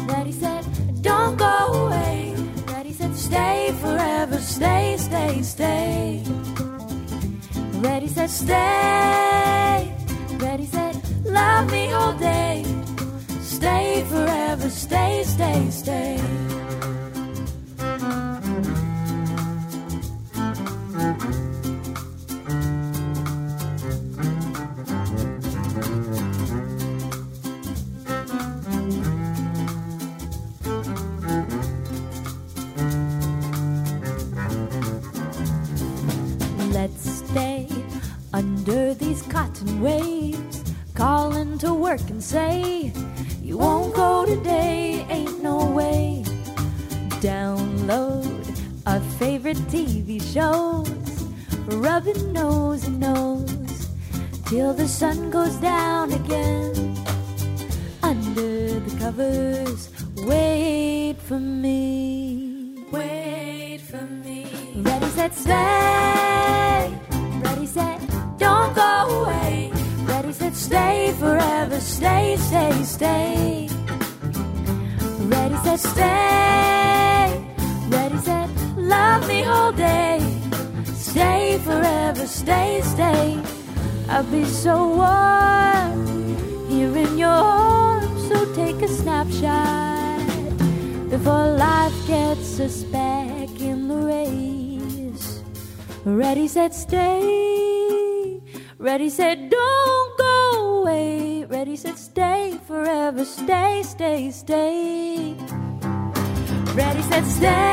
[SPEAKER 4] Ready, said, don't go away said, stay forever, stay, stay, stay. Ready, said, stay. Ready, said, love me all day. Stay forever, stay, stay, stay. cotton sun goes down Ready, stay. Ready, said, don't go away. Ready, said, stay forever. Stay, stay, stay. Ready, said, stay.